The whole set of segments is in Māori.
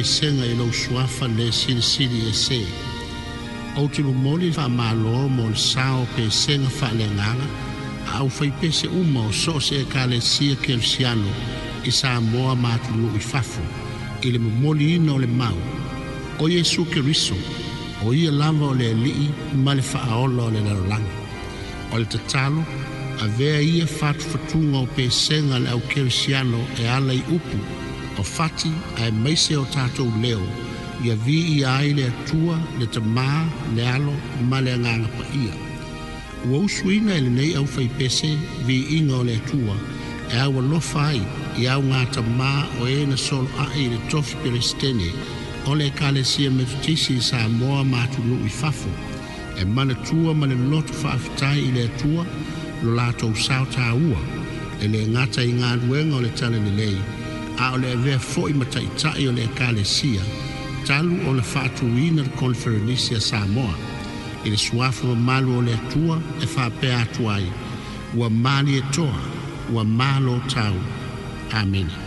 esega i lou suafa le silisili ese ou tulumoli faamālō mo le sa o pesega faaleagaga aʻu faipese uma o so o se ekalesia kelusiano i sa moa matuluʻi fafo i le momoliina o le mau o iesu keriso o ia lava o le alii ma le faaola o le lalolagi o le tatalo avea ia fatufatuga o pesega le au kelusiano e ala i upu fafati mai maise o tatou leo ia viia ai le atua le tamā le alo ma le agaga paia ua usuina i lenei aufaipese viiga o le atua e aualofa ai iau ga tamā o e na soloaʻi i le tofi pelestene o le ekalesia metotisi i sa moa matulu'u i fafo e manatua ma le loto faafetai i le tua lo latou sao tāua e le ngata i galuega o le lei a o le avea foʻi ma taʻitaʻi o le ekalesia talu o le faatūina le konferenisi a samoa i le suafa malu o le atua e faapea atu ai ua e toa, ua malo tau amena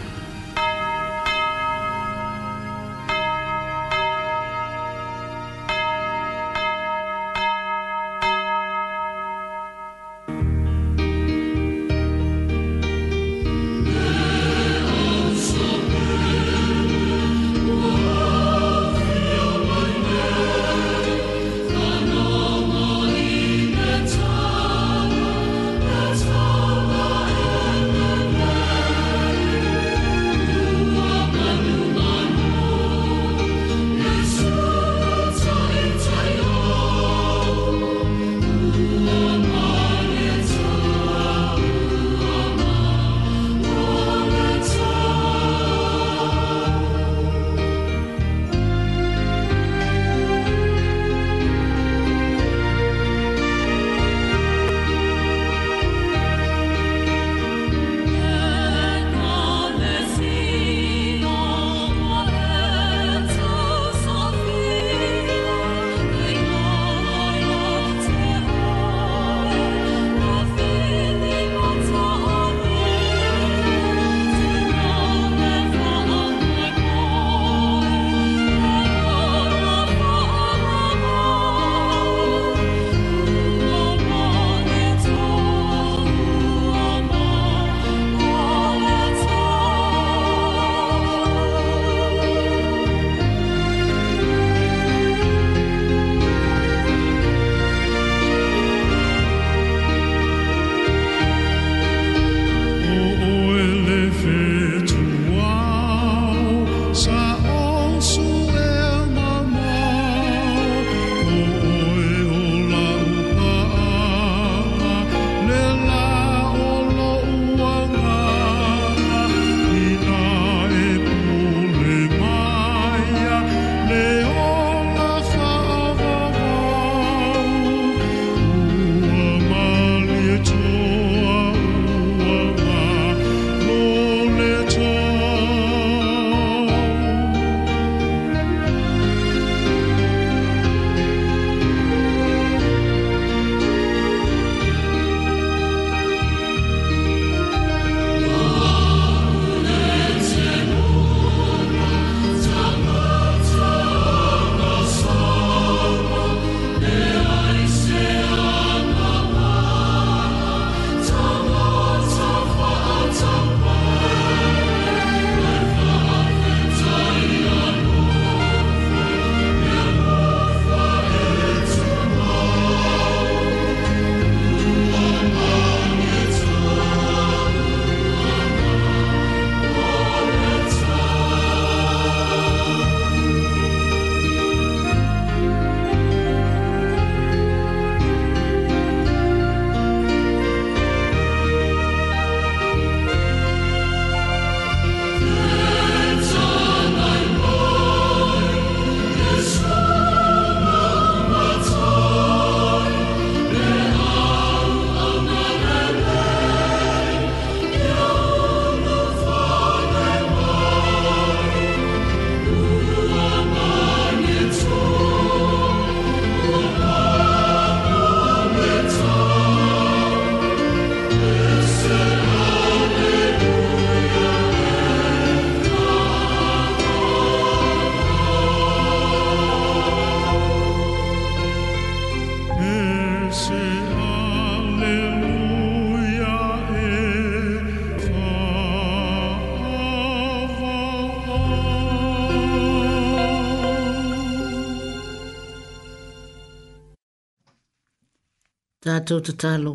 tātou te tālo.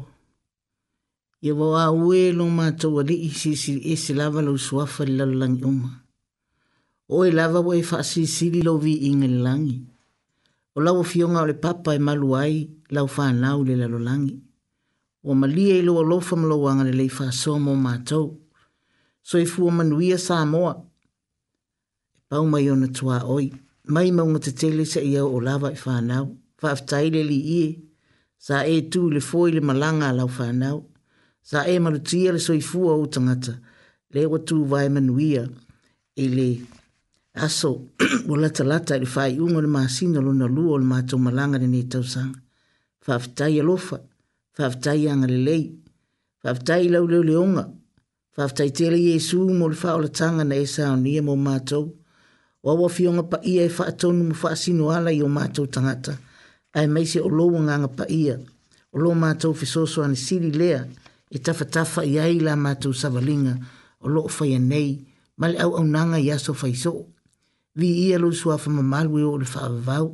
Ia wau a ue lo mātou a lii si si e se lava lau suafa li lalo langi uma. O e lava wa e wha si li lo vi inga li langi. O lau fionga o le papa e malu ai lau wha nau li lalo langi. O malia e lo a malo wanga le lei wha soa mō mātou. So e fua manuia sa moa. E pau mai ona tua oi. Mai maunga te tele sa iau o lava e wha nau. Wha aftaile li ie sa e tu le foi le malanga lau whanau, sa e marutia le soifua o tangata, le watu vai manuia, e le aso o lata lata le fai unga le maasina lona lua o le mātou malanga le ne tausanga. Whaafitai alofa, whaafitai anga le lei, whaafitai lau leo le onga, whaafitai tele Yesu mo le fao la tanga na esa o nia mo mātou, wawafionga pa ia e whaatonu mo whaasino ala i o mātou tangata ai mai se o lo nga nga pa ia o lo ma fisoso fi ani siri lea e tafa tafa i ai la ma savalinga o lo o fai anei ma au au nanga i aso fai so vi ia lo sua fa ma malu o le fa avau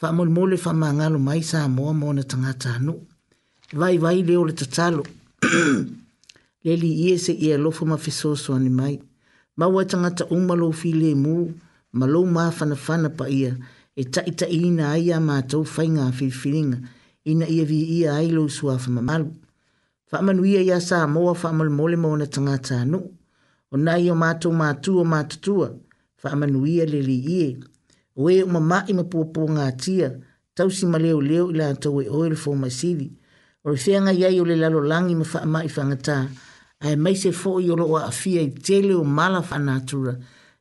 fa mol mole fa ma ngalo mai sa moa mo na tanga tano vai vai leo le tatalo le li ia se ia lo fa ma fi ani mai ma wa tanga ta umalo fi le mu ma lo ma fa pa ia e taita ina ai a mātou whainga whiwhiringa, ina ia vi ia ai lo sua wha mamalu. Whaamanu ia ia sā moa wha amal mole mo na tangata anu, o nai o mātou mātua mātutua, whaamanu ia lili ie. O e uma mai ma pōpō ngā tia, tau si ma leo leo ila atau e oil for my CV. O re whianga iai o le lalo langi ma wha mai whangata, ai mai se fō i olo a fia i tele o mala whanatura,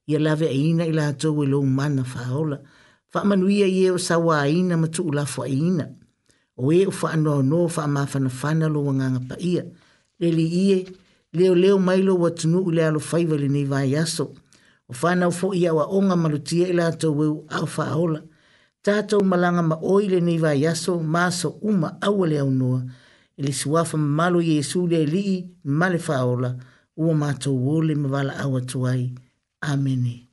ia lave a ina ila atau e lo mana whaola faamanuia i e o sauāina ma tuulafoaiina o ē e o faanoaonoa faamafanafana lou agaga paia e, le liie leoleo mai lou atunuu i le alofaiva lenei vaeaso o fanau foʻi aʻoaʻoga ma lotia i latou eu ao faaola tatou malaga ma oi lenei vaeaso maso uma aua le aunoa i e le suafa mamalo iesu le alii ma le faaola ua matou ole ma valaau atu ai amene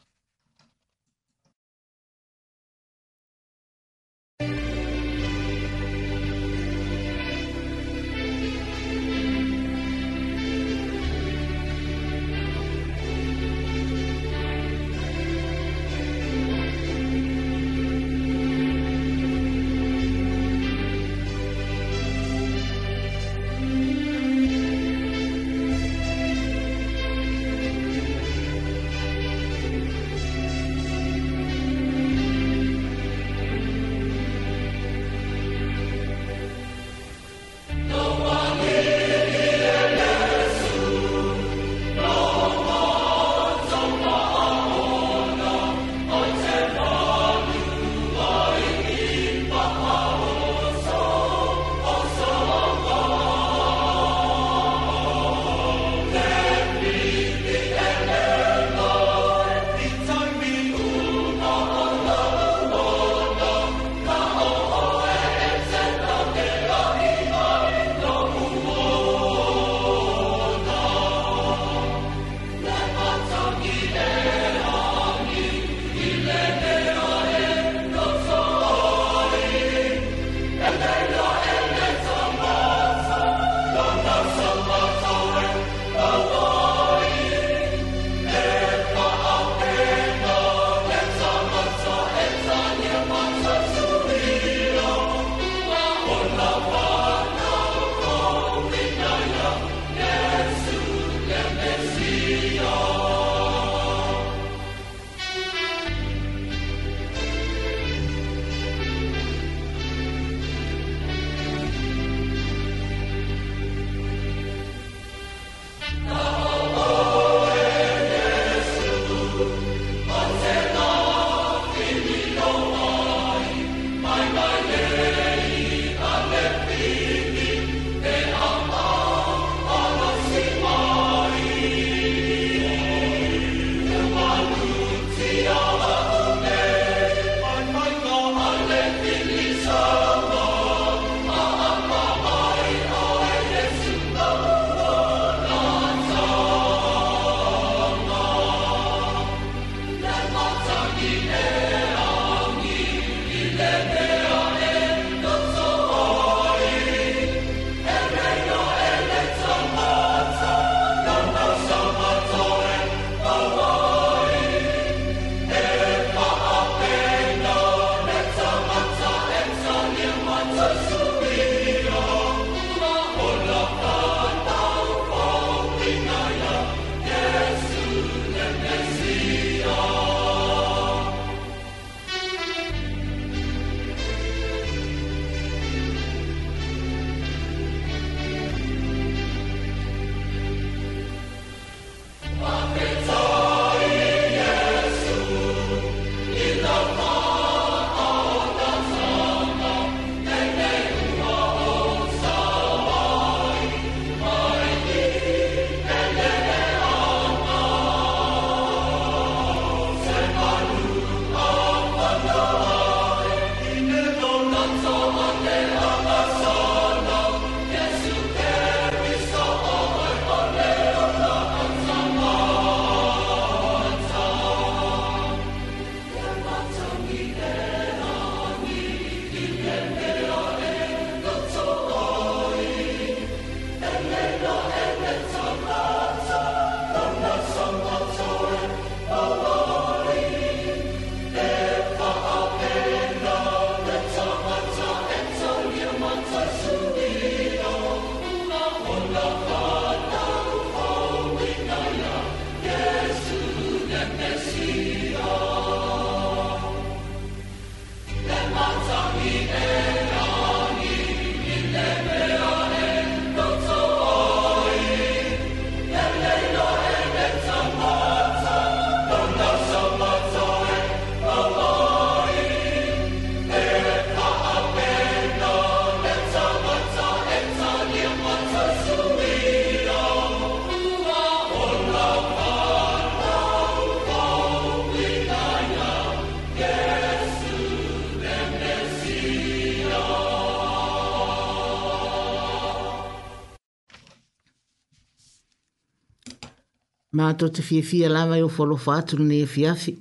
to te fie fie lava i o folo fatu ne e fiafi.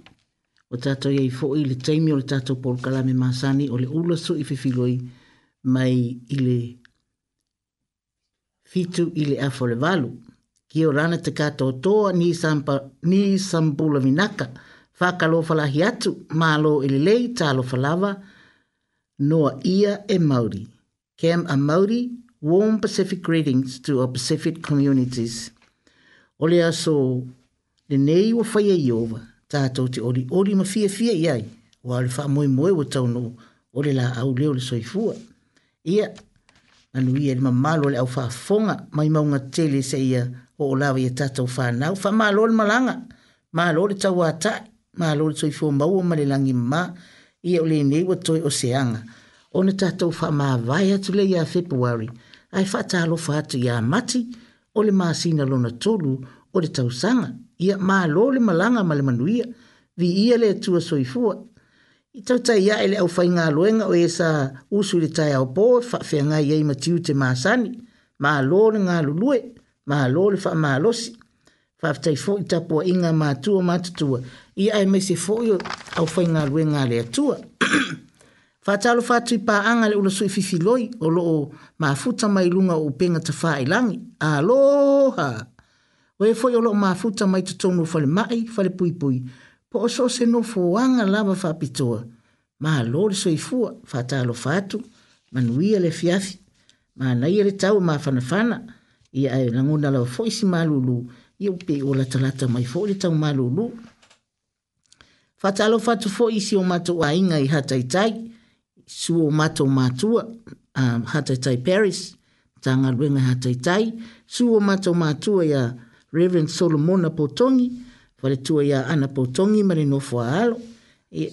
O tato i fo i le teimi o le tato polo kalame masani o le ula su i fifiloi mai i le fitu i le afo le valu. Ki o rana te kato o toa ni, sampa, ni sambula vinaka. Whaka lo falahi atu, ma lo i e le lei ta lo falava, noa ia e Māori. Kem a Māori, warm Pacific greetings to our Pacific communities o le aso le nei ua faia i ova tatou te ori ori ma fia fia i ai ua le faamoemoe ua tau no le laau lea o le soifua ia anuia le mamalo o le au faafofoga mai mauga tele o oolava ia tatou fanau faamalo le malaga malo le tauātaʻi malo le soifua maua ma le lagi mamā ia o lenei ua toe oseaga ona tatou faamāvae atu leia februari ae faatalofa atu ia mati o le masina lona tolu o le tausaga ia mālo le malaga ma le manuia viia le atua soifua i tautai ae le aufaigaloega o ia e sa usu i le taeaopō e faafeagai ai matiu te masani mālo le galulue mālo le faamalosi faafetai foʻi tapuaʻiga matua matutua ia ae maise foʻi au faigaloega a le atua Fatalo fatu i paanga le ulo sui fifi loi o loo mafuta mai lunga o upenga ta faa ilangi. Aloha! Oe foi o loo mafuta mai tutonu fale mai, fale pui pui. Po o se no fuanga lava faa pitoa. Ma lori sui fua, fatalo fatu, manuia le fiafi. Ma nai ele tau ma fana fana. Ia e languna lava foi si malulu. Ia upe o la talata mai foi le tau malulu. Fatalo fatu foi si o matu a inga i hataitai. Fatalo fatu foi si o matu a inga i hataitai suo mato matua uh, um, hatai Paris tanga ruenga hatai tai suo mato matua ya Reverend Solomon Potongi fare tua ya Ana Potongi mare no alo e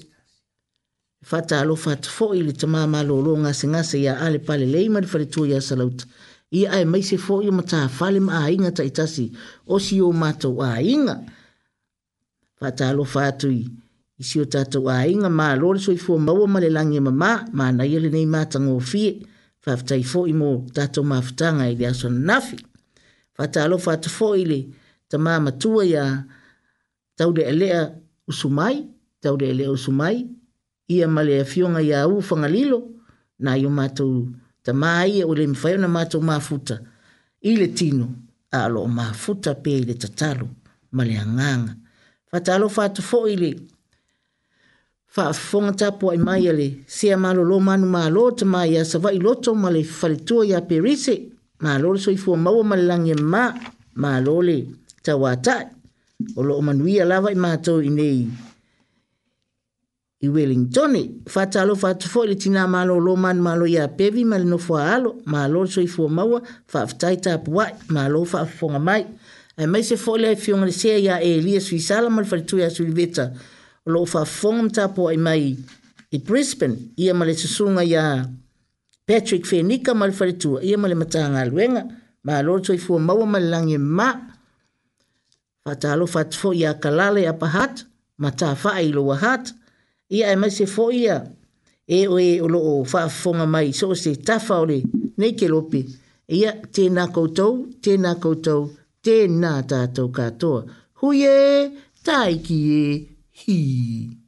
fata alo fat fo ile tamama malo longa singa se ya ale pale le mare fare tua ya salut Ia ai mai fo i mata fale ma inga tai tasi o si mato wa inga fata alo fatui. i i si o tatou aiga malo le soifua maua ma le lagi e mamā manaia lenei matagofie faafetai foʻi mo tatou mafataga i le aso nanafi faatalofa ata foʻi le tamā matua iā tauleʻaleʻa usumai tauleʻaleʻa usumai ia ma le afioga iā u fagalilo na io matou tamā ia ua le mafai ona matou mafuta i le tino a loo mafuta pea i le tatalo ma le agaga faatalofa ata foʻi le fa fonga tapo ai mai ele se a malo lo manu ma lo te mai a sa vai loto ma le fale tua ia perise ma lo le soifu a maua ma le langi ma ma lo le ta watai o lo o manuia lava i mātou i nei i Wellingtoni fa talo fa tufo le tina ma lo lo manu ma lo ia pevi ma le nofua alo ma lo le soifu a maua fa aftai tapo ai ma lo fa fonga mai ai mai se fo le fionga le sea ia e lia suisala ma le fale tua ia suiveta ma lo fa form tapo ai mai i Brisbane ia male susunga ia Patrick Fenica mal faritu ia male matanga luenga ma lo tsoi fu ma wa malang e ma fatalo fat fo ia kalale ia pahat mata fa ai lo hat ia ai mase fo ia e o e o lo o fa fonga mai so se tafa ole nei ke lopi ia tena koutou tena koutou tena tatou katoa huye taiki e 嘿。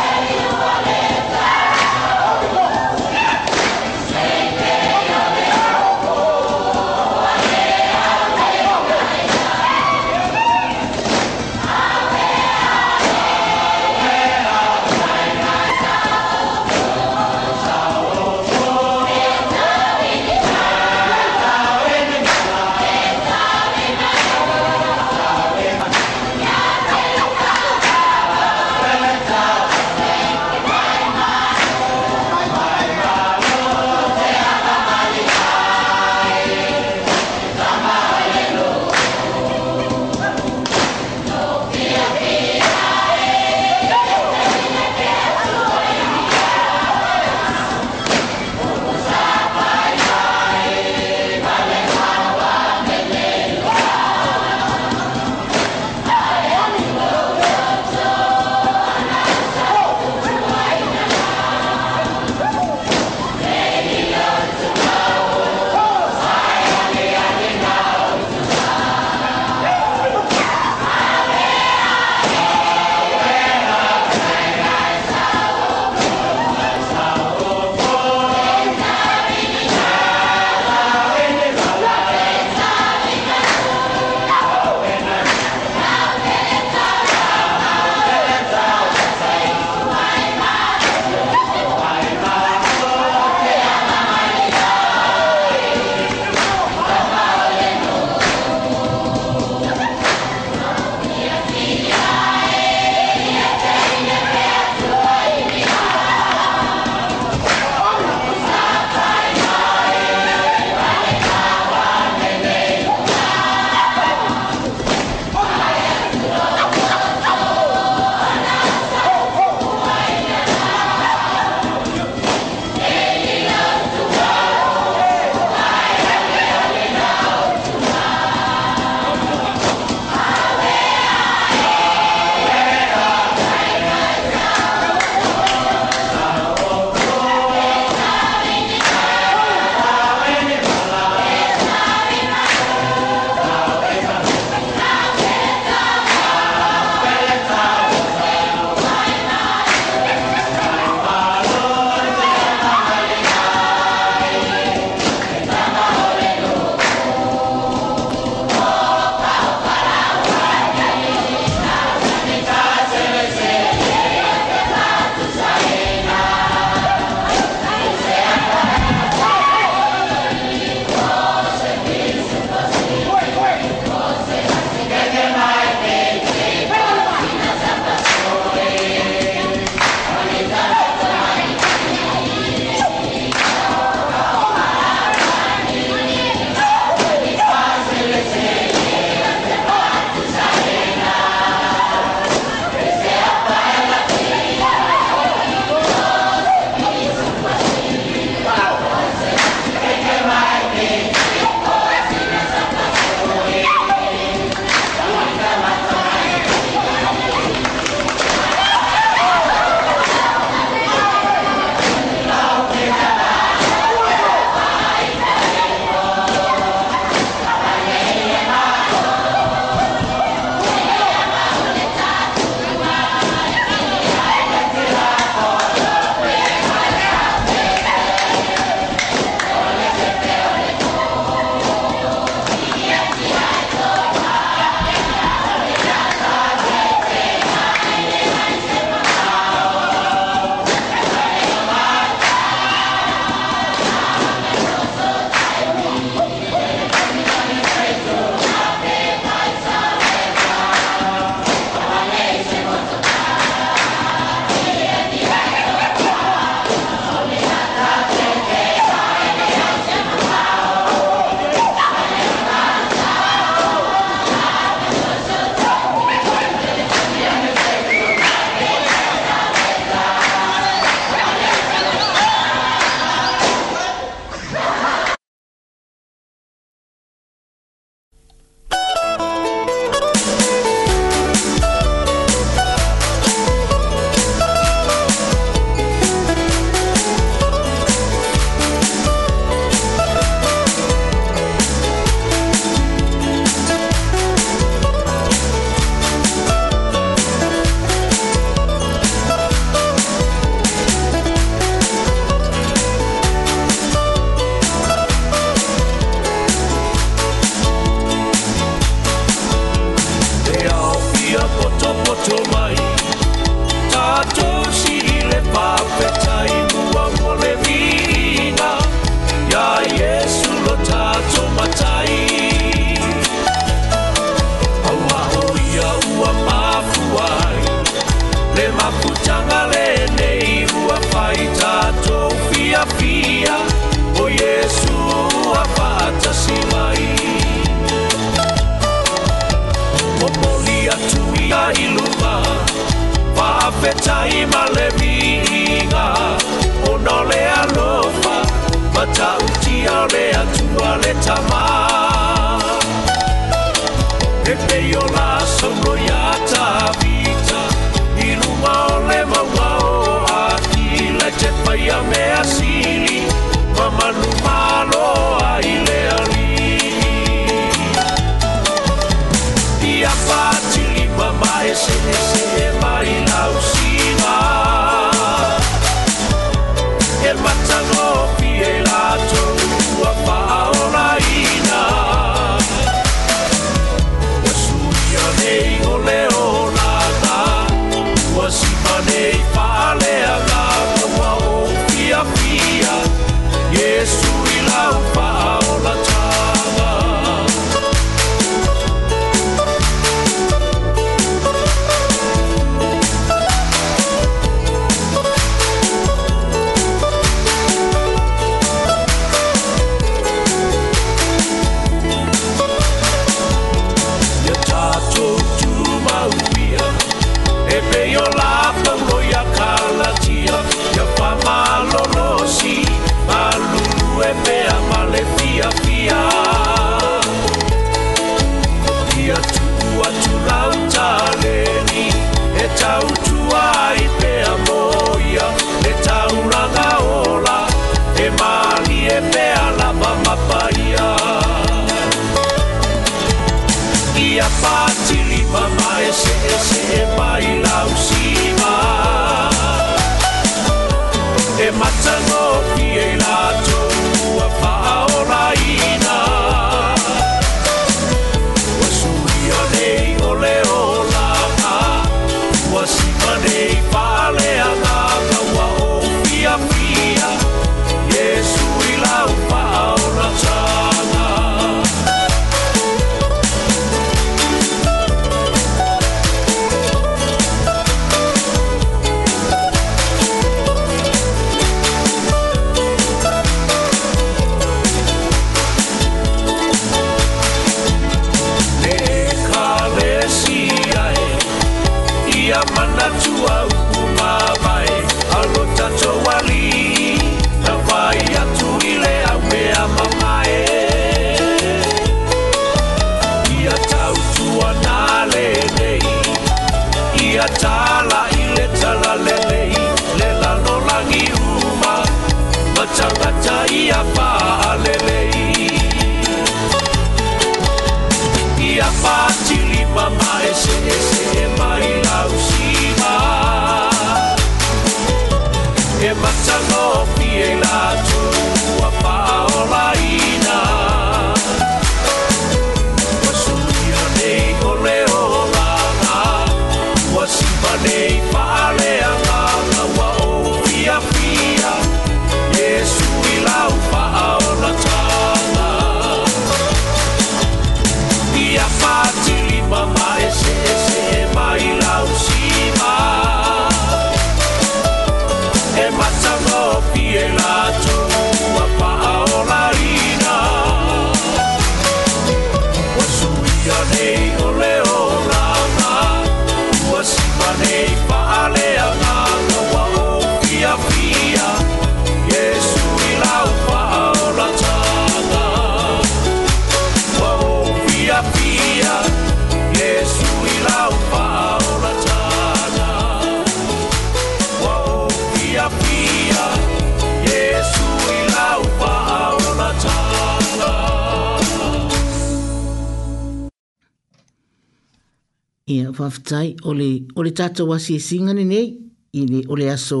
ia whaftai ole le, tata wasi e singa ni nei i le aso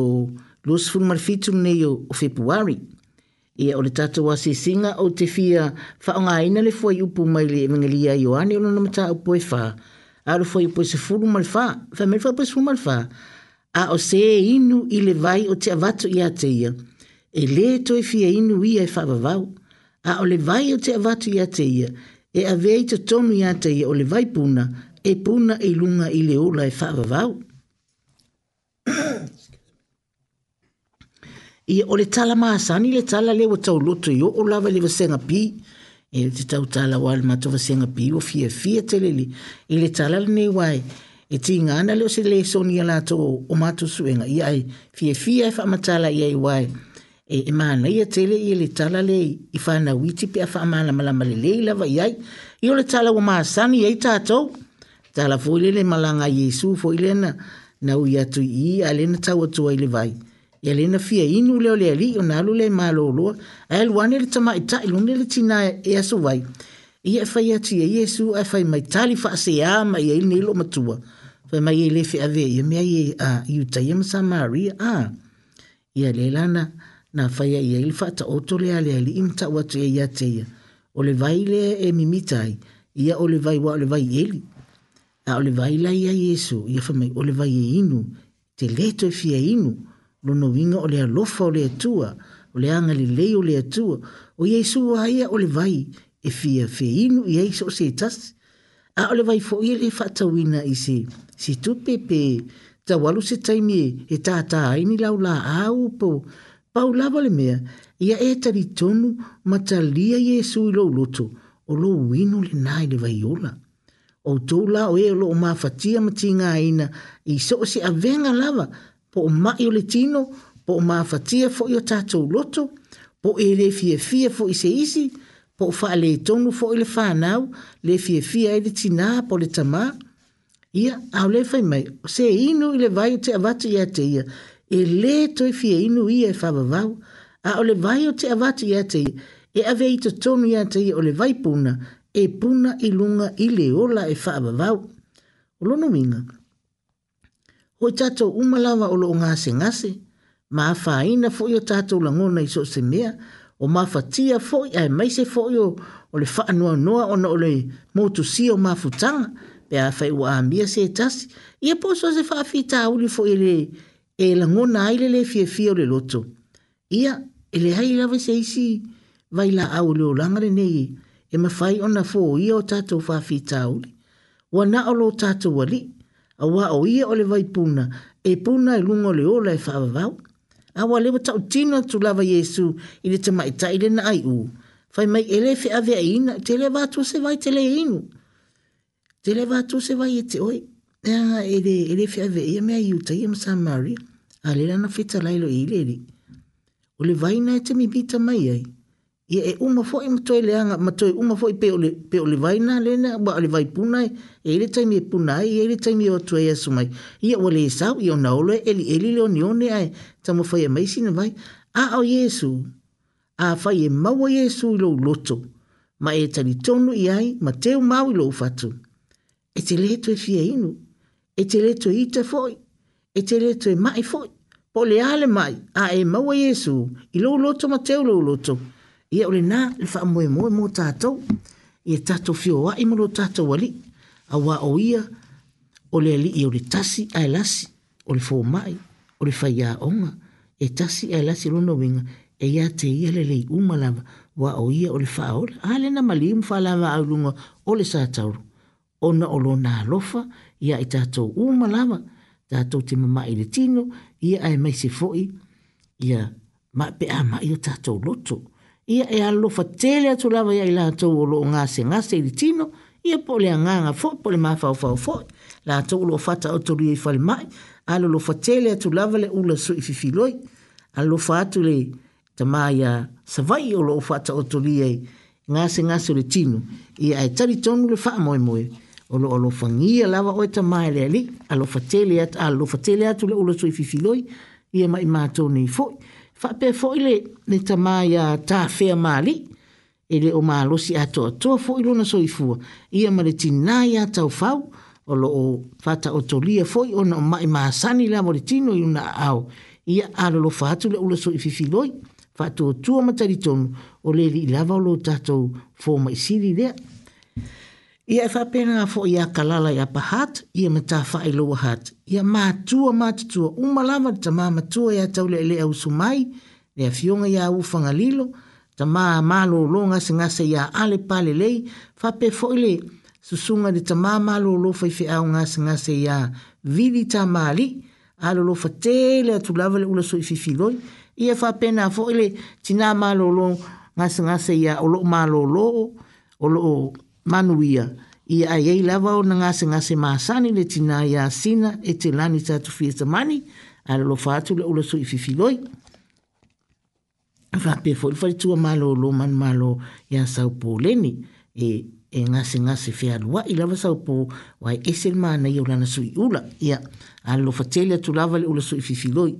luas fulu marifitu nei o, o februari ia o tata wasi e singa o te fia whaonga aina le fuai upu mai le mengelia i o ane o nana mata upu e wha a le fuai upu e se fulu marifa wha e se fulu a o se e inu i le vai o te avato i a e le to e fia inu i a e whaavavau a o le vai o te avato i a e a vei te tonu i a ia o le vai puna e puna e lunga i le ola e whaavavau. I o le tala maasani le tala le watau loto i o o lava le vasenga pi, e le te tau tala wale mato vasenga pi o fia fia telele, i le tala le nei wai, e ti ngana leo se le soni ala to o mato suenga, i ai fia fia e whaamatala i ai wai, e, e maana ia tele i le tala le i whana witi pia whaamana malama le leila vai ai, i o le tala wa maasani i ai tatou, tala foi le malanga Yesu foi le na na u ya tu i ale na tawa tu ai le vai ya e le na fia inu le ole ali ona lu le malo lo ai e lu ane le tama ita ilu le tina e aso vai i e fai atu ya e Yesu e fai mai tali fa se ya mai ai ni lo matua fa mai le fi ave ya me ai a u ta yem sa mari a ya le lana na fai ya il fa ta oto le ale ali im ta wa tu ya te ya ole vai le e mimitai ia ole vai wa ole vai ele a ole vai la ia Yesu, ia fa mai ole vai e inu, te leto e fia inu, lo no winga ole alofa ole atua, ole anga li lei ole atua, o Yesu a ia ole vai e fia fe inu, ia iso se tas, a ole vai fo ia le fata wina i se, si tu pepe, ta walu se taimi e, e ta ta aini lau la a upo, pa u lava le mea, ia e tari tonu, ma ta lia Yesu i lo loto, o lo winu le nai le vai ola. Ia o tou la o e lo o mafatia ma tinga ina i so se a venga lava po o mai o le tino po o mafatia fo i o tatou loto po e le fie fie fo i se isi po o faa le tonu fo i le faa nau le fie fie e le tina po le tama ia au le fai mai se inu i le vai te avati ia te ia e le toi fie inu ia e faa vau a o le vai te avati ia te ia e ave i to tonu ia te ia o le vai puna ia e puna i lunga i le ola e wha abavau. O lono minga. Ho tato umalawa o lo ngase ngase, ma whaina fo i o tato langona i so se mea, o ma whatia fo i ai maise fo i o, le wha anua noa o na o le motu si o ma futanga, pe a whai ua amia se tasi, i e po se wha fi ta uli fo i le e langona aile le fie fie o le loto. Ia, ele hai lawe se isi, vai la au le o langare nei e, e mawhai o na fō ia o tātou whawhi tāuri. Wa na o tātou wali, a wā o ia o le vai puna, e puna e lungo le ola e whawawau. A wā lewa tau tino tu lava Yesu i le tamai taile na ai u. Whai mai ele fe ave a ina, te le vātua se vai te le inu. Te le vātua se vai e te oi. E a ele, ele fe ia mea i uta ia msa maria. A le lana fita lailo i le O le vai na e te mi bita mai ai ia e uma foʻi matoe leaga matoe uma foʻi pe ole pe ole vai na lena ua ale vai puna e ile taimi e puna E ia ile taimi e atu ai aso mai ia wale lē sau ia ona olo e elieli le onione ae tamafai e maisi na vai a o iesu afai e maua Yesu i lou ma e talitonu i ai ma mau i lou fatu e te lē toe fia inu e te lē toe ita foʻi e te lē toe maʻi foʻi po leā le mai a e maua Yesu i lou loto ma teu mateo, lo loto ia ole na le faamoemoe mo tatou ia tatou fioaʻi ma lo tatou alii auā o ia o le alii o le tasi ae lasi o le fomaʻi o le faiaʻoga e tasi ae lasi o lona uiga e ia te ia lelei uma lava ua o ia o le faaole a lena malii ma faalavaauluga o le sa tauru ona o lona alofa ia i tatou uma lava tatou te mamaʻi le tino ia ae maise foʻi ia ma pe amaʻi o tatou loto ia e alo fa tele atu lava ia ila atu ulo o ngase ngase i tino, ia pole a nganga fo, pole maa fau fau fo, la atu ulo fata o turi i fale mai, alo lo fa tele atu lava le ula su i fifiloi, alo fa atu le tama savai o lo fata o turi i ngase ngase le tino, ia e tari tonu le faa moe moe, o lo alo fangia lava o e tama e le ali, alo fa tele atu, alo le ula su i fifiloi, ia ma i maa tonu fo, ia fa pe fo ile le tama ya ta fe mali ele o malo si ato to fo ilo na soifu ia mali tina ya ta fau o lo o fata o tolia fo i ona ma ma sani la mali tino i una ao ia alo lo fatu le o so i fifi loi fa to tu o matari ton o le li lava lo tato fo ma isili le Ia e whapena ngā fo i a kalala i a pahat, i a mata whae loa hat. I a mātua mātutua umalama, ta mā matua i a taule ele au sumai, ne a fionga i a ufanga lilo, ta mā mālo lo ngase ngase i a ale pale lei, whape fo ile susunga ni ta mā mālo lo fai fi au ngase ngase i a vidi ta māli, alo lo fa tele atu lavale ula so i fi filoi, i a whapena fo ile tina mālo lo ngase ngase i a olo mālo lo, olo o manuia i ai ei lava o na ngase ngase maasani le tina i a sina e te lani tatu fia tamani a lo fatu le ulo so i fifiloi. Fa pe fo i fatua malo o lo man malo i a sau po leni e, e ngase ngase fia lua i lava sau po wai esel maana i ulana so i ula i a lo fatele atu lava le ulo so i fifiloi. loi.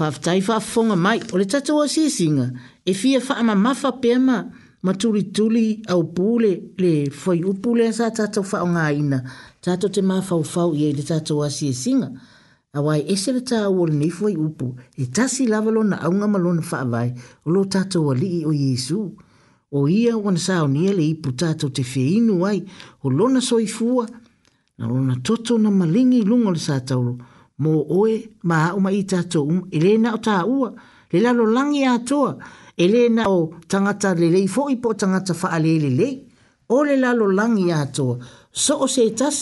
whaftai whafonga mai o le tatu o sisinga e fia whaama mafa pema ma tuli tuli au pule le foi upule sa tatu whao ngā ina tatu te mā fau fau i e le tatu o sisinga a wai ese le tau o le nefoi upu e tasi lavalo na aunga malona whaavai o lo tatu o lii o Yesu o ia wana sao nia le ipu tatu te feinu ai o lona soifua na lona toto na malingi lungo le sa tauro o mo oe ma um, e o mai tato um elena o ta ua le la lo langi a toa elena o tangata le le fo ipo tangata fa ale le le o le la lo langi a toa so o se tas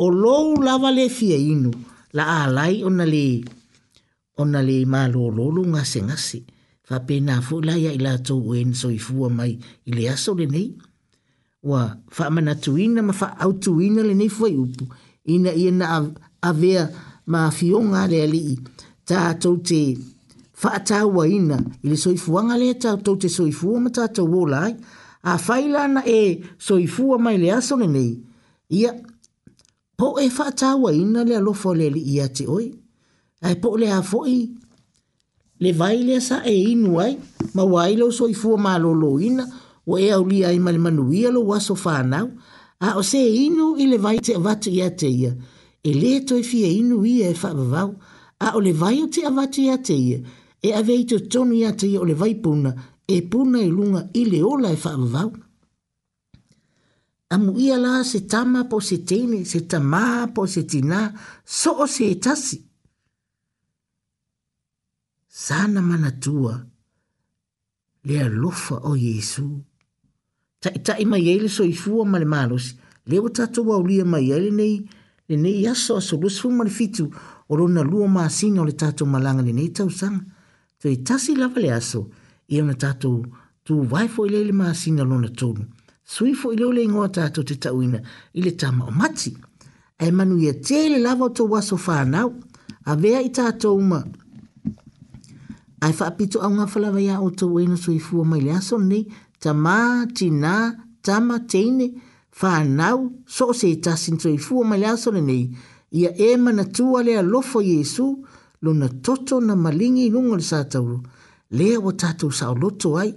o lo lava le fie inu la alai ona le ona le ma lo lo lo nga se nga se fa pena fo la ya ila to wen so i fuwa mai ile aso le nei wa fa mana tuina ma fa au tuina le nei fo upu ina ina a, a ma fionga le ali tātou te whaatāua ina i le soifuanga le tātou te soifua ma tātou o lai a whailana e soifua mai le nei ia po e whaatāua ina le alofo le ali ia te oi ai po le afoi le vai le sa e inu ai ma wai lo soifua ma lolo ina o e au lia i malimanuia lo waso whanau a o se inu i le vai te avatu ia te ia e le toi fia inu ia e whaavavau, a o le vai o te avati a te ia, e a vei tonu ia te ia o le vai puna, e puna i lunga i le ola e whaavavau. Amu ia la se tama po se tene, se tama po se tina, so o se etasi. Sana mana tua, lea lofa o Yesu. Ta ita ima yele so i fua male malos, leo tatu wa ulia ma yele nei, le ne i aso aso lua sifu mali fitu o rona lua maasina o le tatou malaga lenei tausaga toe tasi lava le aso ia ona tatou tuvae foʻi lea i le masina lona tonu sui foʻi leo le igoa tatou te taʻuina i le tama o mati ae manu ia te le lava o tou aso fanau avea i tatou ma ae faapitoauga falava iā outou ai na soifua mai le aso lenei tamā tinā tama teine tama, whanau so o se tasin to i fua mai aso le nei ia e mana tua lea lofo Iesu lo na toto na malingi lunga le sātauro lea wa tatou sa o loto ai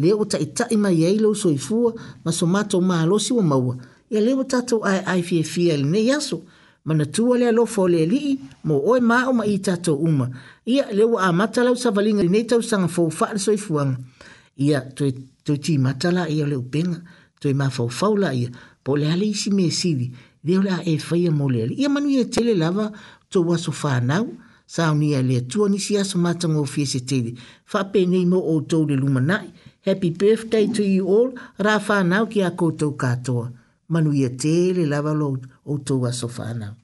lea wa taitai mai ei lo so i fua ma so mato ma alosi wa maua ia lea wa tatou ai ai fie fia le nei aso mana tua lea lofo le lii mo oe mao ma i tatou uma ia lea wa amata lau sa valinga le nei tau sanga fau faale so i fuanga ia tu ti matala ia le upenga ia to e mafau faula ia, po le hale isi me sidi, leo la e faya mo le ali. Ia manu ia e tele lava to waso whanau, sa unia le tua nisi aso matango o fiese tele. Fa pe nei mo o tau le luma nai, happy birthday to you all, ra whanau ki a koutou katoa. Manu ia tele lava lo o tau waso whanau.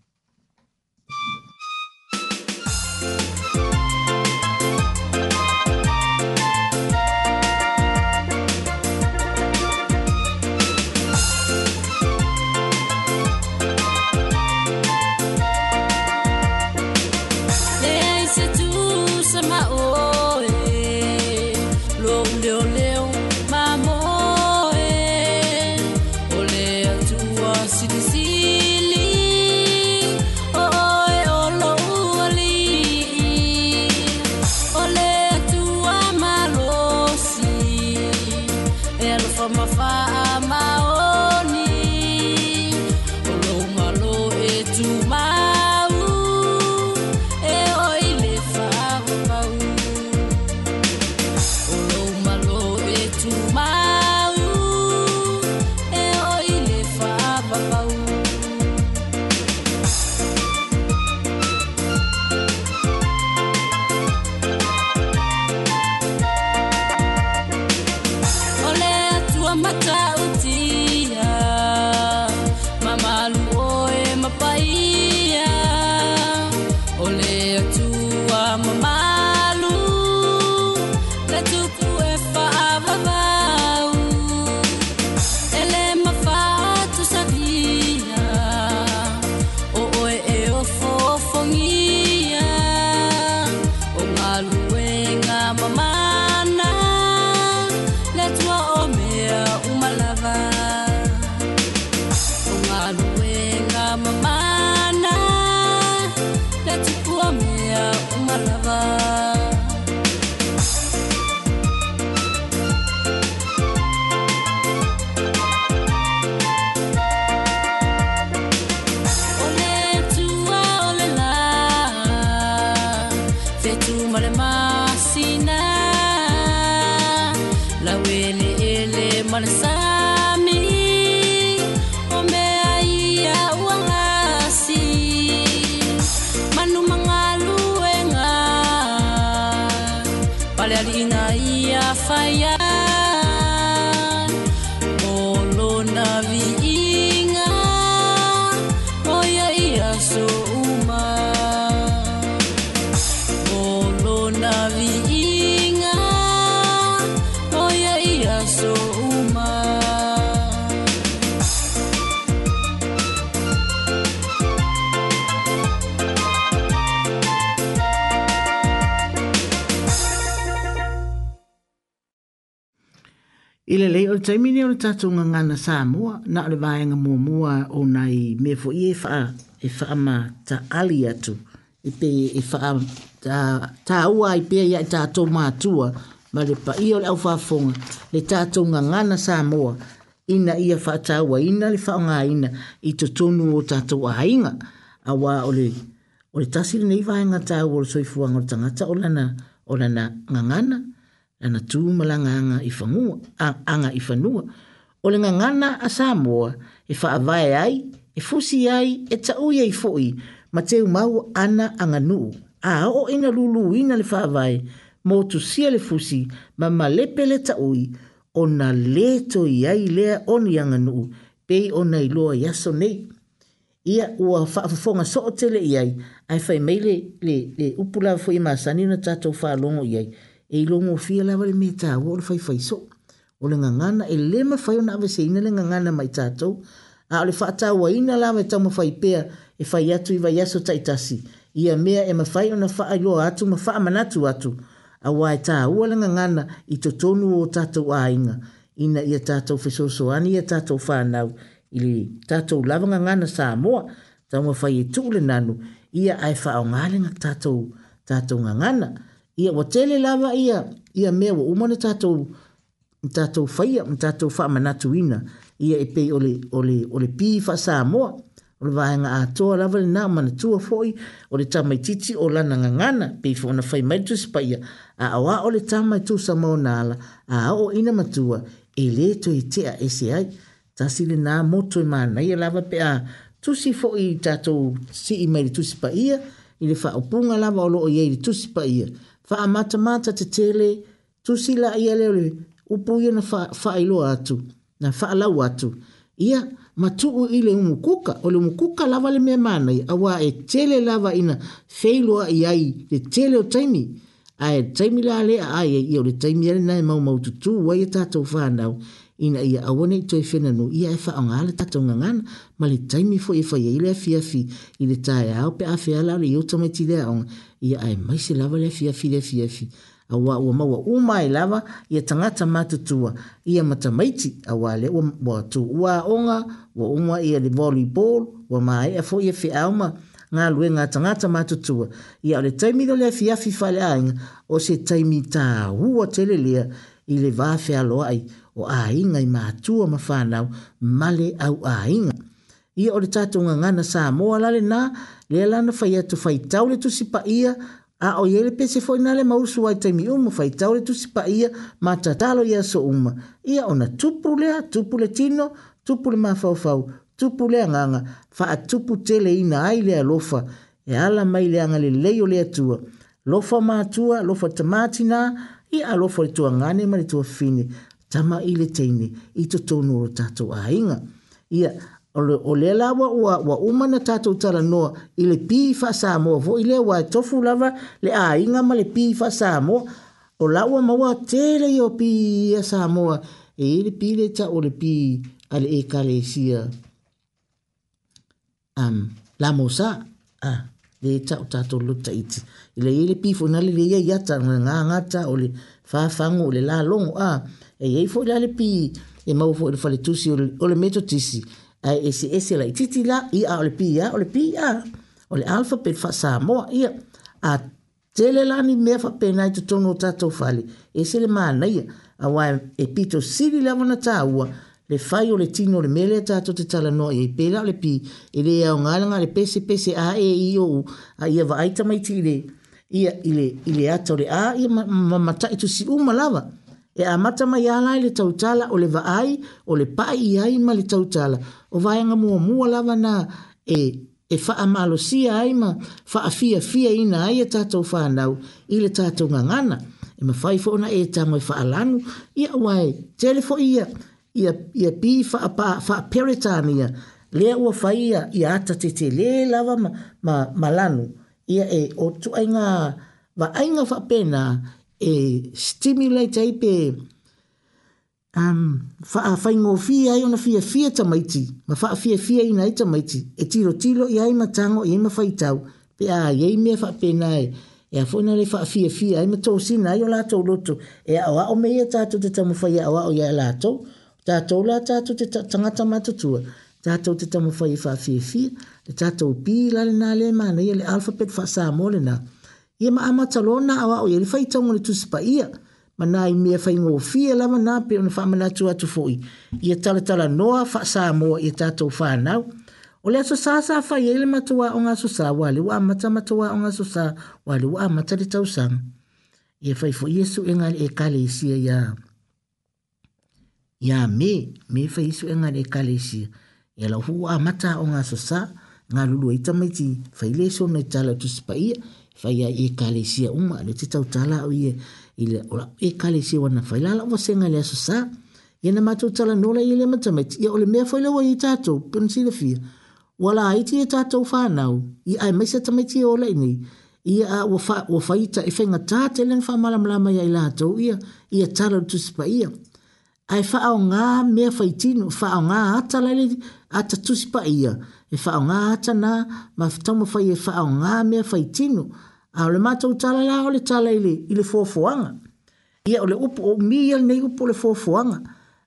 tatu nga ngana sa na le vaenga mua mua o nai me i e faa, e faa ma ta ali atu, e pe e faa ta, ua i pe ia i tatu mātua, ma le pa o le au fafonga, le tatu nga ngana sa mua, ina ia faa ta ua, ina le faa nga ina, i to tonu o tatu a hainga, a wā o le, o le tasiri nei vaenga ta ua o le soifuanga o le tangata o lana, o lana ngangana, ana tu malanga anga ifanua anga ifanua o le ngangana a Samoa e whaavae ai, e fusi ai, e tauia ai foi, ma te umau ana anga nuu. A o ina lulu ina le whaavae, mo tu sia le fusi, ma ma lepe le taui, o na leto i ai lea oni anga nuu, pei o na iloa yaso nei. Ia ua whaafafonga so o tele i ai, ai fai mei le, le, le upula fo i maa sanina tatou whaalongo i ai, e ilongo fia lawa le me tā, wole fai fai so o le gagana e lē mafai ona aveseina le gagana mai tatou a o le faatauaina la me taumafai pea e fai atu i vaiaso taitasi. ia mea e mafai ona faailoa atu ma faamanatu atu auā e tāua le gagana i totonu o tatou aiga ina ia tatou fesoasoani ia tatou fanau Ili le tatou lava gagana sa moa taumafai e tuu le nanu ia ae faaaogalega tatou tatou gagana ia ua tele lava ia ia mea ua uma na tatou tatou faia tatou fa manatu ina ia e pei ole ole ole pi fa sa mo ole va nga ato la vel na manatu foi ole tama titi o la nga ngana pe fo na fai mai tu spaia a awa ole tama tu sa mo nala a o ina matua e, e le to i tia e se ai ta si le na mo tu ma na ia lava pe a tu si fo i si i mai tu spaia i le fa opunga lava o lo o ye tu spaia fa amata mata te tele tu la ia le upu ia na faailoa fa atu na faalau atu ia matuu i le umukuka o le umukuka lava le mea manai auā e tele lava ina feiloaʻi ai le tele o taimi ae taimi lalea ai ia o le taimi a lenā e maumau tutū ai e tatou fanau ina ia aua nei toe fenanu ia e faaaogā le tatou gagana ma le taimi foʻi e faiai le afiafi i le taeao pe afeala o le iota maitileaoga ia ae maise lava le afiafi le afiafi afia a wā ua maua uma e lava i tangata mātutua ia a matamaiti a wā le ua wa tū ua onga wa uma i a le volleyball wa mai a fo ia e a fi auma ngā lue ngā tangata mātutua ia a le taimi do le a fiafi whale ainga o se taimi tā hua telelea i le wā fea loa ai o a inga i mātua ma whānau male au a inga. Ia o le tātunga ngana sā moa lale nā, le alana whai atu whai tau le tusipa ia a o ye le pese foi na le mausu ai taimi umu fai tau le tusi pa ia ma tatalo ia so uma. Ia ona tupu lea, tupu le tino, tupu le mafaufau, tupu le anganga, fa a tupu tele ina ai lea lofa, e ala mai le anga le lea tua. Lofa maatua, lofa tamati na, ia alofa le tua ngane ma le tua fini, tama ile teine, ito tonu o tatu a inga. Ia, o le la wa wa wa umana tatou tala noa i le pi fa sa mo vo i wa e tofu lava le a inga ma le pi fa sa mo o la wa ma wa tele yo pi e sa mo e i pi le cha o le pi ale e kale sia am la mo sa a ah, le cha o tatou luta iti i le i pi fo na le le ia yata nga nga cha o le fa fa ngo le la longo a ah, e i fo la e le pi e ma fo le fa le tusi o le, le meto tisi ai e se ese la titi la i a le pia o le pia o alfa pe fa sa mo ia a tele la ni me fa pe to i tono tato fali e se le ma na ia a wa e pito sili la mona taua le fai o le tino le mele to te tala no e pe la le pi e le au ngala ngale pese pese a e i o a ia va aita mai ti le ia ile ile ato le a ia ma mata itu si uma lava e a mata mai ala ile tautala o le vaai o le pai ai ma le tautala o vaenga mua mua lava na e e faa malo sia ai ma faa fia fia ina ai e tatou whanau i le tatou ngangana. E ma fai fona e tango e faa lanu ia wai telefo ia ia, ia pi faa, pa, faa peretania lea ua fai ia ia ata te te le lava ma, ma, ma lanu ia e o tu ainga va ainga faa pena e stimulate ai um, fa a fai ngō fi ai ona fia fia tamaiti, ma fa a fia fia ina i tamaiti, e tiro tiro i ai matango i ai mawhai tau, pe a iei mea fa pēnā e, e a fōina le fa a fia fia, ai matou sina ai o lātou loto, e a oa o meia tātou te tamuwhai a oa o ia lātou, tātou la tātou te tangata matutua, tātou te tamuwhai fa a fia fia, le tātou pī lale nā le mana, ia le alfabet fa sā mōle nā, ia ma amatalona a oa o ia le fai tango le tusipa ia, ia, manai mea fai ngō fia lama nā pe ona wha mana tu atu fōi. Ia tala tala noa wha sā moa i tātou whānau. O lea so sā sā fai eile matua o ngā so sā, wale wā mata matua o ngā so sā, wale wā mata li tau sang. Ia fai fō Iesu e ngāle e kāle i sia ia. Ia me, me fai Iesu e ngāle e kāle i sia. Ia la hu wā mata o ngā so sā, ngā lulu e tamaiti fai leso na i tala tu sipa ia, fai ia e kāle i sia uma, le te tau tala o ia. Ia ile ora e kale si wana fai la la wa senga le so sa ye na matu tala no la ile mata met ye ole me fai la wa i tato pen si le fia wala ai ti e tato fa nau i ai me se tama ti e ole ni i a wa fa wa fai ta e fenga tata le fa mala mala mai la to ia ia tala tu spa ia ai fa o nga me fai ti no fa o nga ata la le ata tu spa ia e fa o nga ata na ma tama e fai e fa o nga me fai ti no a le matou tala la o le tala ile i le fofoaga ia o le upu o umi ia lenei upu o le fofoaga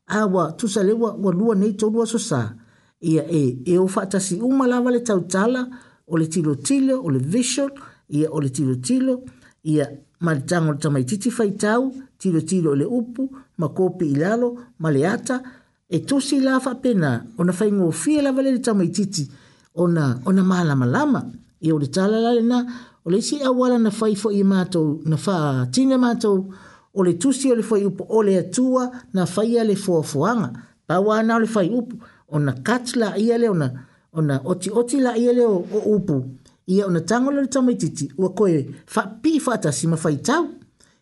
a ua tusa le ua ua lua nei tolu aso sa ia e e ou faatasi uma lava le tautala o le tilotilo o le vision ia o le tilotilo ia ma le tago le tamaitiiti faitau tilotilo o le upu ma kopi i lalo ma le ata e tusi la faapena ona faigofie lava le le tamaitiiti ona ona malamalama ia o le tala la lenā o le si awala na fai fo i mātou, na fa tine mātou, o le tusi o le fai upo, o le atua na fai a le fua fuanga. Pa wana o le fai upo, o na kat la ia le, o na, o na oti oti la ia le o, o upo, ia o na tango le tamaititi, ua koe fa pi fata si ma fai tau.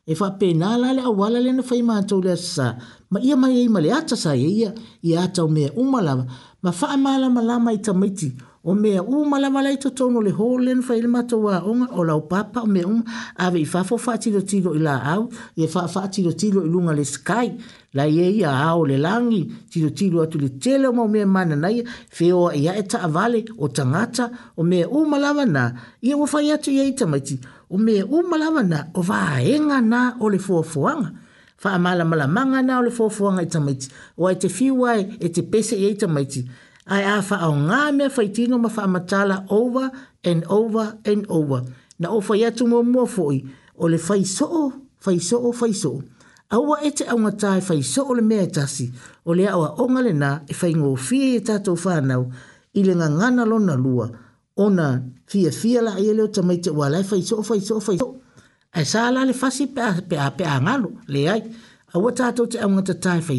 E fa pe na la le awala le na fai mātou le asa, ma ia mai e ima le ata sa ia, ia atau mea umalama, ma fa amalama lama i tamaititi, o mea u malamalai totonu o le holen fai le matou aoga o lau papa o mea uma avei fafo faatilotilo i la au e laau ia faafaatilotilo i luga le sky skai laia ia ao le langi lagi tilotilo atu le tele o maumea mananaia feoa i e ae taavale o tagata o mea uma lava na ia ua fai atu iai tamaiti o mea uma lava na o vaega na o le foafoaga faamalamalamaga na o le foafoaga i tamaiti o ae te fiu ae e te pese iai tamaiti ai a fa o nga me fa tino ma fa matala over and over and over na o fa yatu mo mo foi o le fa so o fa so o a wa ete a ngata fa e so o le me tasi o le awa o ngale na e fa ngo fi e ta to fa i le nga na lo na ona fia fia la i le o tamai te wala fa so o fa so o fa so e la le fa pe pe pe a ngalo le ai a wa ta to te a ngata tai fa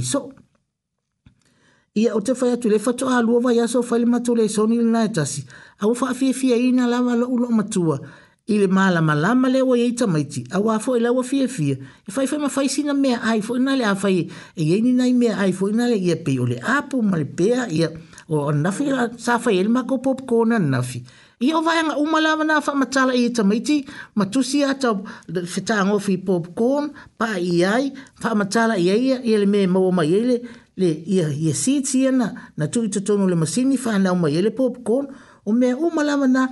ia o te faya tule fatu a lua vai aso fale matu le soni le nae tasi. A ufa a fie fie ina lawa la ulo matua. Ile maala malama le wa yeita maiti. A wafo ila wa fie fie. E fai e fai mafai sina mea ai fo ina le afai. E yeini nai mea ai fo ina le ia pei ole apu ma le pea ia. O nafi la safa yele mako pop kona nafi. Ia o vayanga umalawa na fa matala i tamaiti. Matusi ata fitaangofi popcorn. Pa iai. Fa matala iai ia le mea mawa maiele. Ia le ia ia si ti ana na tu ita tonu le masini fa na uma yele popcorn o me o malama na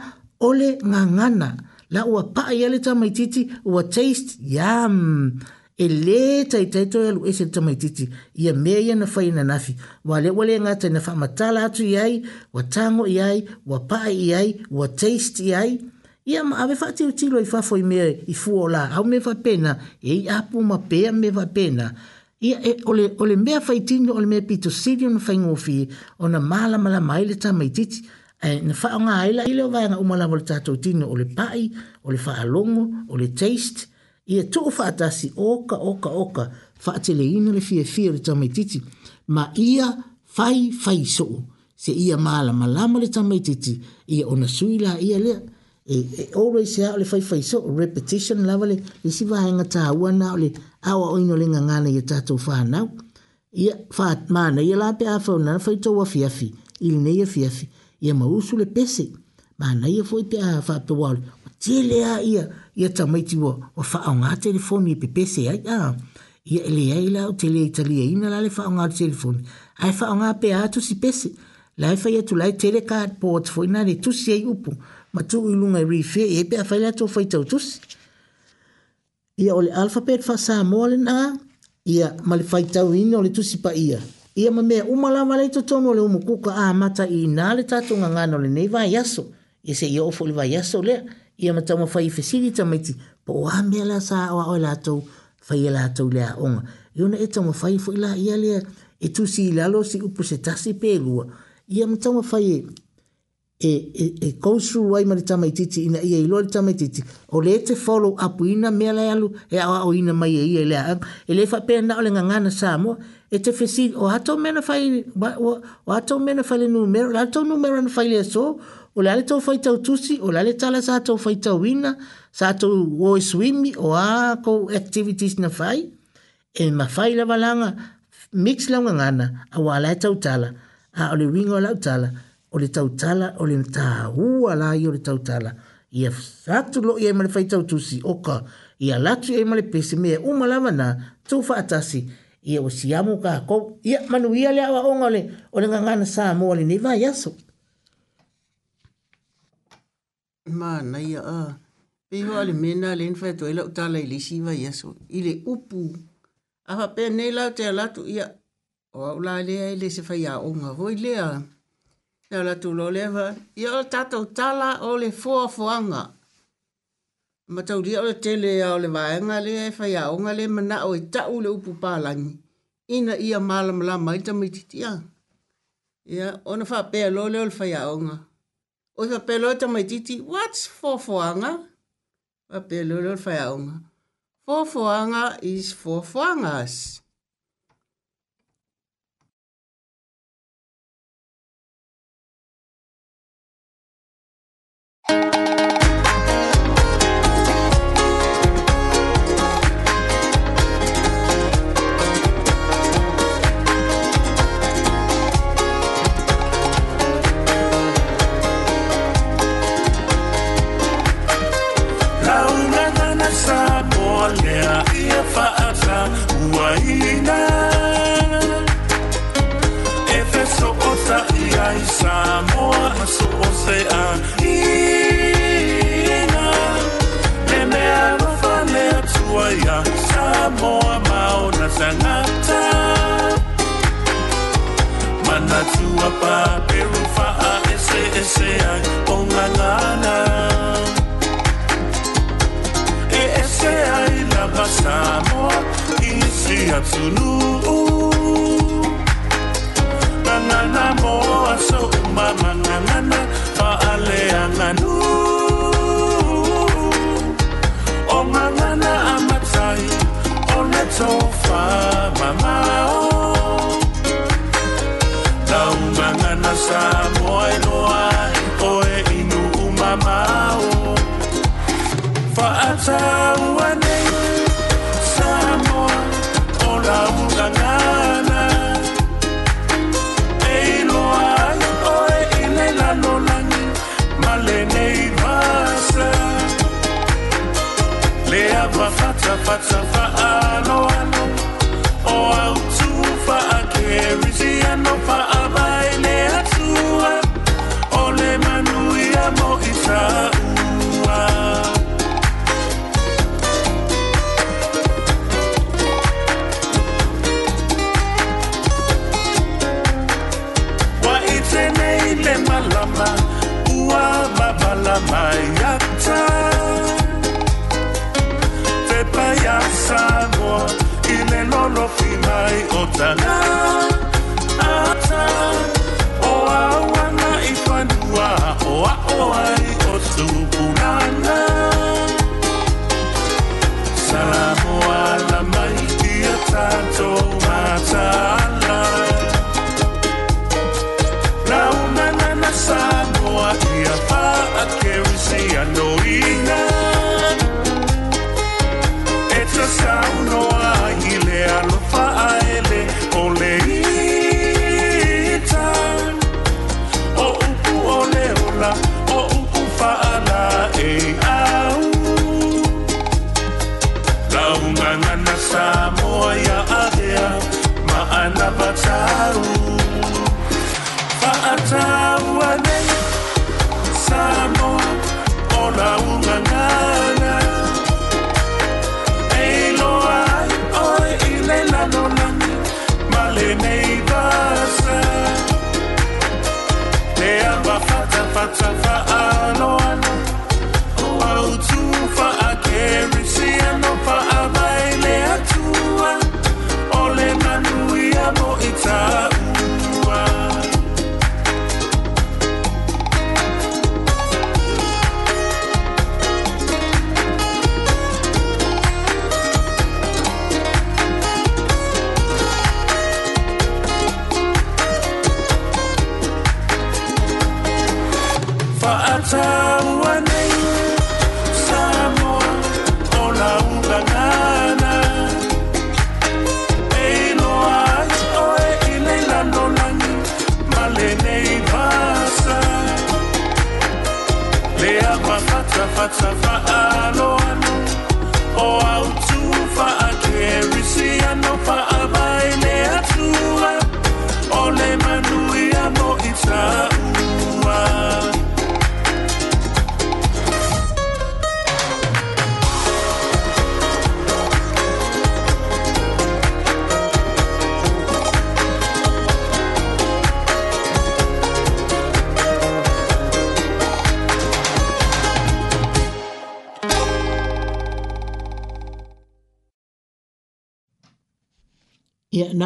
ole ngangana la ua pa ia le ta mai titi ua taste yam e le ta ita to ia lu ese ta mai titi ia me ia na fa ina nafi wa le wale nga ta na fa matala atu iai wa tango iai wa pa iai wa taste iai ia ma ave fa ti utilo i fa foi me i fuola au me fa pena e ia pu ma pe me fa pena ia e ole ole mea faitini ole mea pito sidi ona faingofi ona mala mala mai le tamaitiiti e na fa nga ila ile va nga umala vol tatu tino ole pai ole fa alongo ole taste ia to fa tasi oka oka oka fa tele ino le fie fie le tamaitiiti ma ia fai fai so se ia mala mala mo le tamaitiiti ia ona suila ia le E, e, always say ale fai fai so repetition level e si va nga ta wa na ole awa o ino le nga nga na ta to fa na ia fa ma na la pe a na fai to wa fi fi il ne ia fi fi ia ma usu le pese ma na ia foi pe a fa pe wa le tele a ia ta mai ti wa fa a nga telefoni e pe pese ai a le ai la o tele ai tali ai na la le fa nga telefoni ai fa e nga pe a si pese la fa ia tu la tele card port fo na le tu si ai upu ma tu ilu ngai ri fe e pe fa ia to fa ia tus ia ole alfa pe fa sa mo le na ia ma le fa ia win ole tu pa ia ia ma me u ma la le to tono le umu a mata i na le ta tu nga le nei va ia so se ia ofo le va le ia ma ta ma fa i fe si ta mai po a me la sa o a ola to fa ia la to le a on io na e ta ma fa i fo ia le e tu si la lo si upu se ta pe lua ia ma ta ma fa e e e kousu wai mari tama titi ina ia ilo tama titi o le te follow up ina me la yalu e a o ina mai e ia le a e le fa pe e na o le nga ngana sa mo e te fesi o hato mena fai o hato mena fai le numero la to numero na fai le so o le to fai tau tusi o le tala sa to fai tau ina sa to wo swim o a ko activities na fai e ma fai la valanga mix la nga ngana a wala tau tala a o le wingo la tau tala o le tautala o le tāhua ua i o le tautala. Ia fatu lo i e male faitau tusi oka, ia latu i e male pese mea umalama na tūwha atasi. Ia o siamu ka kou, ia manu ia le awa onga le, o le ngangana sā mua le neva yaso. Mā nai a, pehoa le mena le nfaitu e la utala i le siwa yaso, i le upu. Awa pēr nei lau te alatu ia, o au lā lea i e le se faya onga, roi lea e ola tuloleva ia o tatou tala o le foafoaga ma taulia o le tele a o le vaega le faiaoga le manaʻo e taʻu le upu palagi ina ia malamalama ai tamaitiitia ia ona faapea lo le o e le faiaoga o i faapea loa tamaitiiti whats foafoaga faapea lo le o le faiaoga foafoaga is foafoagas for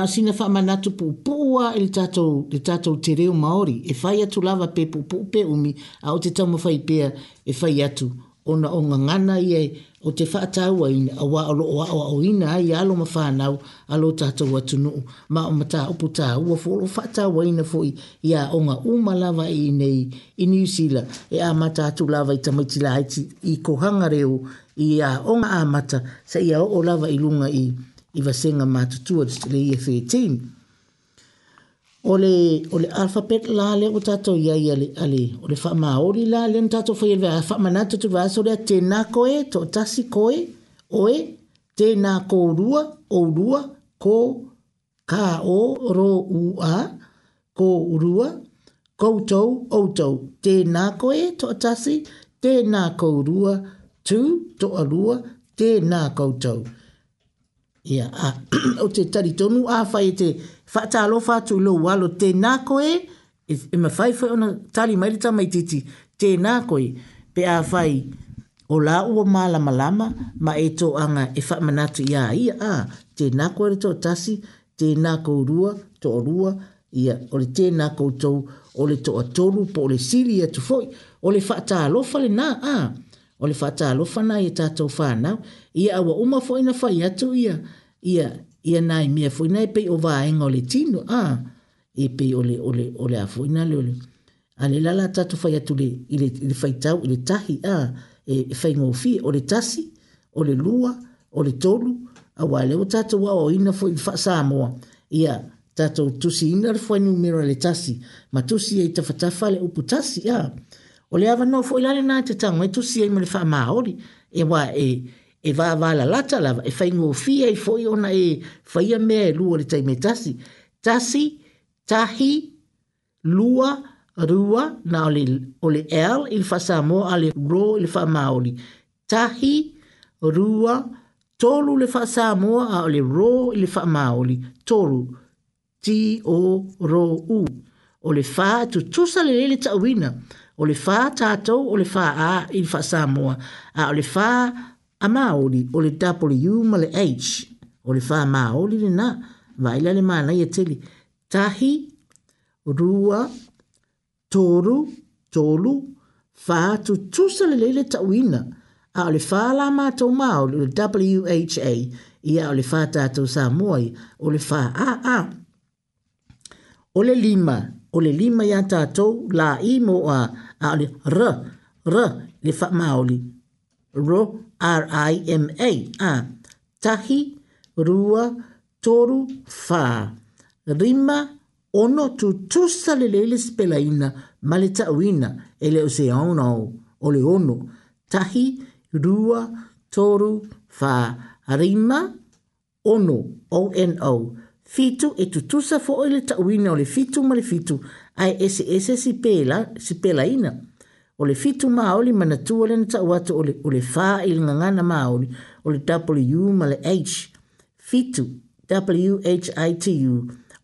sina fa manatu pu pua il tato de tato tereu maori e fai atu lava pe pu pu pe umi a o te tau ma fai pea e fai atu ona o nga ngana i o te fa atau a ina a alo o awa o ina i lo ma whanau lo tato watu nuu ma o mata upu ta ua fo o fa atau a ina fo i i a o nga uma lava i nei i New Zealand e a mata atu lava i tamaitila haiti i kohanga reo i a o nga a mata sa i a o lava i lunga i i va senga ma tu tu te le ia Ole ole alphabet la le o tato ia ia le ale ole fa ma la le o tato fa ia fa ma nata tu va so le te na koe, e to tasi ko e te na ko rua o rua ko ka o ro u a ko rua koutou, outou. Te na koe, to atasi, te nā kourua, tu, to alua, te na nā koutou. Ia, a, o te tari tonu a fai te whata alo whatu lo walo te nako e, e ma fai fai ona tali mai rita mai titi, te nako e, pe a fai o la ua ma lama lama, ma e to anga e wha manatu ia, ia, a, te nako e to tasi, te nako rua, to rua, ia, o le te nako tau, o le to a tolu, po o le siri e tu foi, o le whata alo fale na, a, o le whata alo fana e tatou whanau, ia awa uma fo ina fai atu ia ia ia nai mea fo ina pei o vaenga o le tino a e pei ole ole ole a fo ina le ole a le lala tatu fai atu le ile, ile fai tau le tahi a ah, e fai ngofi o le tasi o le lua o le tolu a wale o tatu wa o ina fo ina sa moa ia tatu tusi ina le fai numero le tasi ma tusi e tafatafa le upu tasi a o le avano fo ilale nai te tango e tusi e ma le fai maori e wa e eh, e va va la lata la e fai ngō fia e foi ona e fai a mea e lua le taime tasi. Tasi, tahi, lua, rua, na ole, ole el, il fa sa mo, ale ro, il fa maoli. Tahi, rua, tolu le fa sa mo, ale ro, il fa maoli. Tolu, ti, o, ro, u. Ole fa, tu tusa le le le ta wina. Ole fa, tato, ole fa, a, il fa sa mo. A ole fa, tato, a maoli o le W ma le H o le wha maoli le na waila le mana i e teli tahi, rua, toru, tolu, wha tu tusa le leile tauina a o le wha la mātou maoli o le WHA i a o le wha tātou sa moi o le wha a a. O le lima, o le lima ya tātou la imo a a o le r, r, le wha maoli ro r i m a a tahi rua toru fa rima ono tu tusa lelele spelaina maleta uina ele o se ona o le ono tahi rua toru fa rima ono o n o fitu e tu sa fo ele ta uina o le fitu male fitu ai ese ese si pela si pelaina ina o le fitu maoli manatua lena taʻuatu o le fā i le gagana maoli o le w ma le h fitu W-H-I-T-U.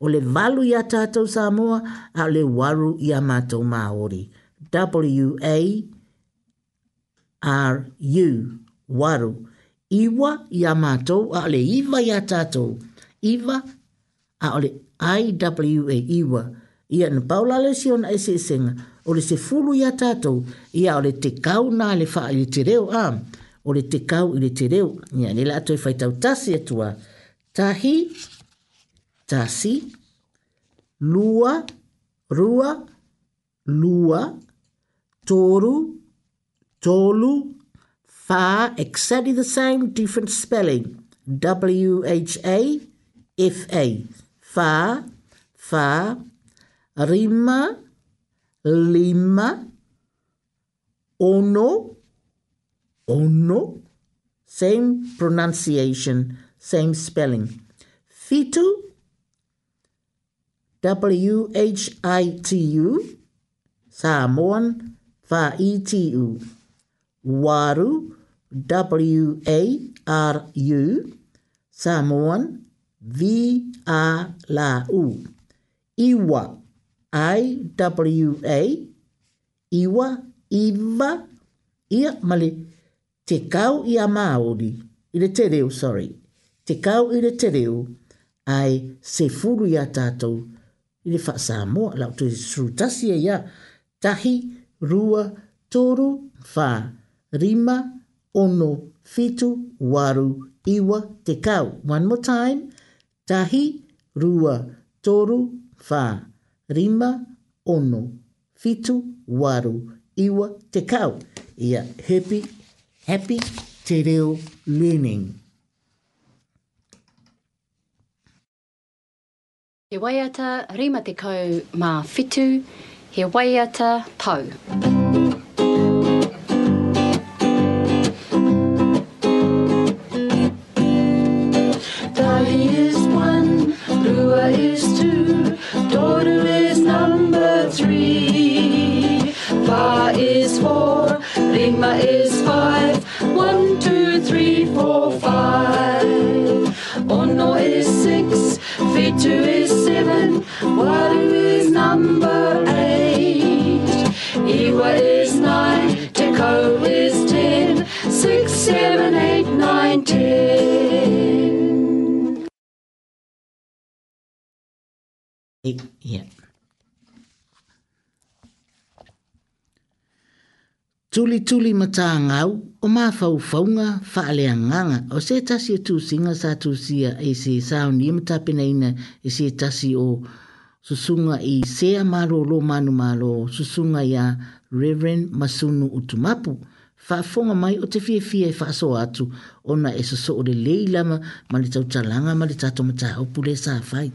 o le valu iā tatou samoa a o le waru iā matou maoli a r u waru iwa iā matou a o le iva iā tatou iva a o le iwa iwa ia na paulale si ona eseesega o le se fulu ia tatou ia o le te kau nā le faa i te reo am, o le te kau i le te reo, ia le lato i e whaitau tasi atua, tahi, tasi, lua, rua, lua, toru, tolu, fa, exactly the same, different spelling, W-H-A, F-A, fa, fa, rima, rima, lima, ono, ono, same pronunciation, same spelling. Fitu, W H I T U, Samoan, Fa E T U. Waru, W A R U, Samoan, V A L A U. Iwa, IWA, iwa, iwa, ia, male, te kau i a maori, i le te reo, sorry, te kau i le te reo, ai se furu i a tātou, i le wha sā moa, lau tu i srutasi e ia, tahi, rua, toru, fa, rima, ono, fitu, waru, iwa, te kau. One more time, tahi, rua, toru, fa, rima, rima, ono, fitu, waru, iwa, te kau. Ia happy, happy te reo learning. He waiata rima te kau ma fitu, he waiata pau. Mm. ia. Tuli tuli mata ngau o ma fau faunga fa ale nganga o se tasi tu singa sa tu sia e se sa ni e mata pena ina e se tasi o susunga i se amaro lo manu malo susunga ya Reverend Masunu Utumapu fa fonga mai o te fie fie e faso atu ona e soso o le leilama ma le tau talanga ma le tato mata hopule sa fai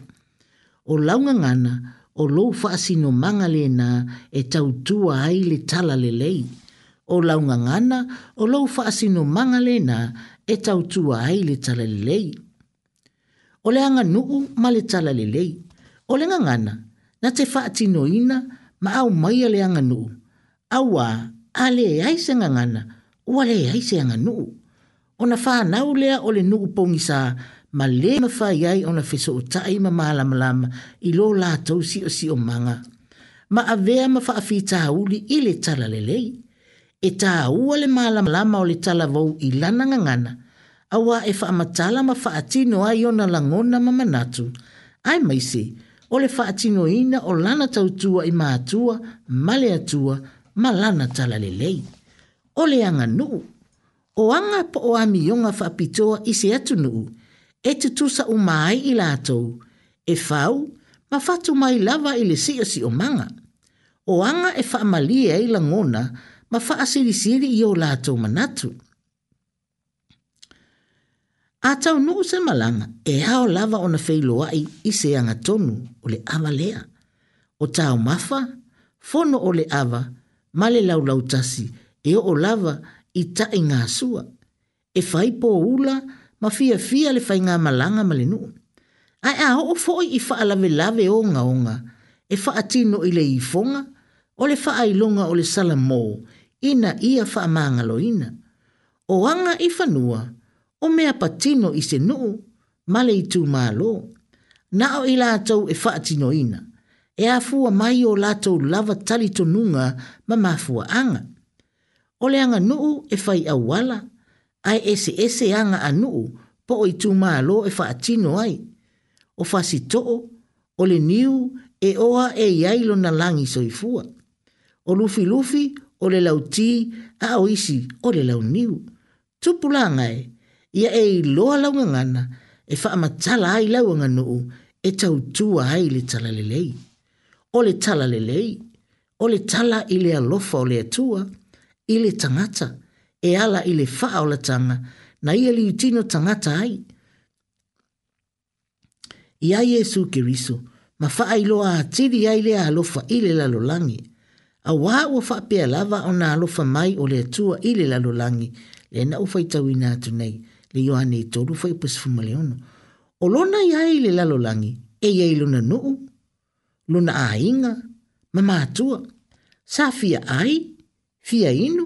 o launga ngana o lou whaasino manga le nā e tautua ai le tala le lei. O launga ngana o lou whaasino manga le nā e tautua ai le tala le lei. O le anga nuu ma le tala le lei. O le ngana, na te whaatino ina ma au mai le anga nuu. Au a, a le e aise ngana, ua le e aise anga nuu. O na whanau lea o le nuu pongisa ma le mafai ai ona fesa o tai ma malamalama i lo latou si o si o manga. Ma avea ma faafi tāuli i le tala lelei. E tāua le malamalama o le tala vau i lana ngangana. Awa e faamatala ma faatino ai ona langona ma manatu. Ai maise, o le faatino ina o lana tautua i maatua, male atua, ma lana tala lelei. O le anga nuu. O anga po o ami yonga faapitoa i se atu nuu e te tusa o mai i lātou, e fau, ma fatu mai lava i le sia si o manga. O anga e whaamalia i langona, ma wha asirisiri i o lātou manatu. A tau nuu se malanga, e hao lava o na whailoai i se anga tonu o le awalea. O tau mafa, fono o le awa, ma le laulautasi, e o lava i ta i ngā sua. E whaipo ula, e ma fia fia le fainga malanga malinu. Ai a o fo i fa ala ve o nga o nga, e fa atino i le i fonga, o le fa ai longa o le salamo, ina ia fa maanga lo ina. O anga i fanua, o mea patino i se nuu, ma le i tu malo. Na o i tau e fa atino ina, e a fua mai o latou lava tali tonunga ma mafua anga. O le anga nuu e fai awala, ai ese ese anga anu po i tu malo e faatino ai. O fasito o le niu e oa e iailo na langi soifua. O lufi lufi o le lauti a o isi o le lau niu. Tupulanga e, ia e i loa ngana e faa matala ai lau nganu e tautua ai le tala lelei. O le tala lelei, o le tala i le alofa o le atua, i le tangata e ala i le faa o la tanga, na ia e li utino tangata ai. Ia Yesu Kiriso, ma faa iloa atiri ai le alofa i le lalolangi, a waa ua faa pia lava o na alofa mai o le atua i le lalolangi, le na ufaitau ina atu nei, le Yohane i toru fai pasifuma leono. O lona ia i le lalolangi, e ia ilona nuu, luna ainga, ma maatua, sa fia ai, fia inu,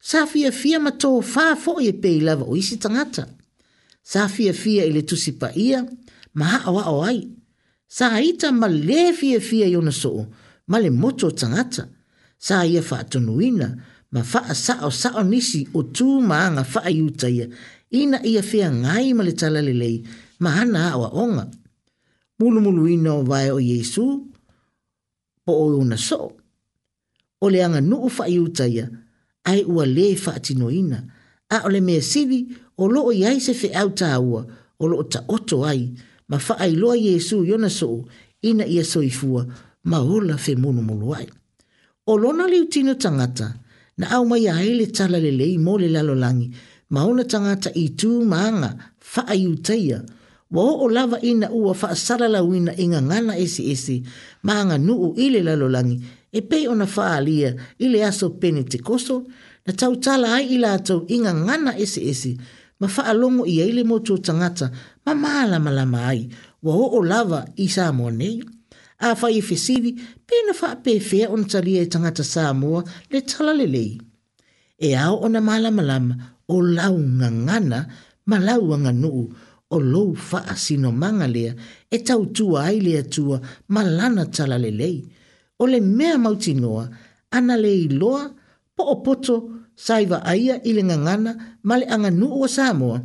sa fia fia ma tō whā fō i pe i lava o isi tangata. Sa fia fia i le tusi pa ia, ma haa o ai. Sa ita ma le fia fia i ona soo, ma le moto tangata. Sa ia wha atonuina, ma wha sao sao nisi o tū maanga wha iutaia, ina ia fia ngai ma le tala lelei, ma hana awa onga. Mulu mulu ina o vai o Yesu, po o una soo. O le anga nuu wha iutaia, ma ai ua le fa atinoina, a ole le mea sili o lo o iai se fe au ta ua, o lo o ta oto ai, ma fa ai loa Yesu yona so ina ia soifua ma ola fe munu mulu ai. O lona liu tino tangata, na au mai a hele tala le lei mo le lalolangi, ma ona tangata i tū maanga fa ai utaia, wa o lava ina ua fa asala la wina inga ngana esi esi maanga nuu ile lalolangi, langi, e pe ona faaalia i le aso penetekoso na tautala ai i latou iga gana eseese ma faalogo i ai le motuo tangata, ma malamalama ai ua oo lava i samoa nei afai e fesili pe na faapefea ona talia e tagata samoa le tala lelei e ao ona malamalama o lau gagana ma lau aganuu o lou faasinomaga lea e tautua ai le atua ma lana tala lelei le o le mea mautinoa ana le iloa po o poto saiva aia i le ngangana ma le anganu o Samoa.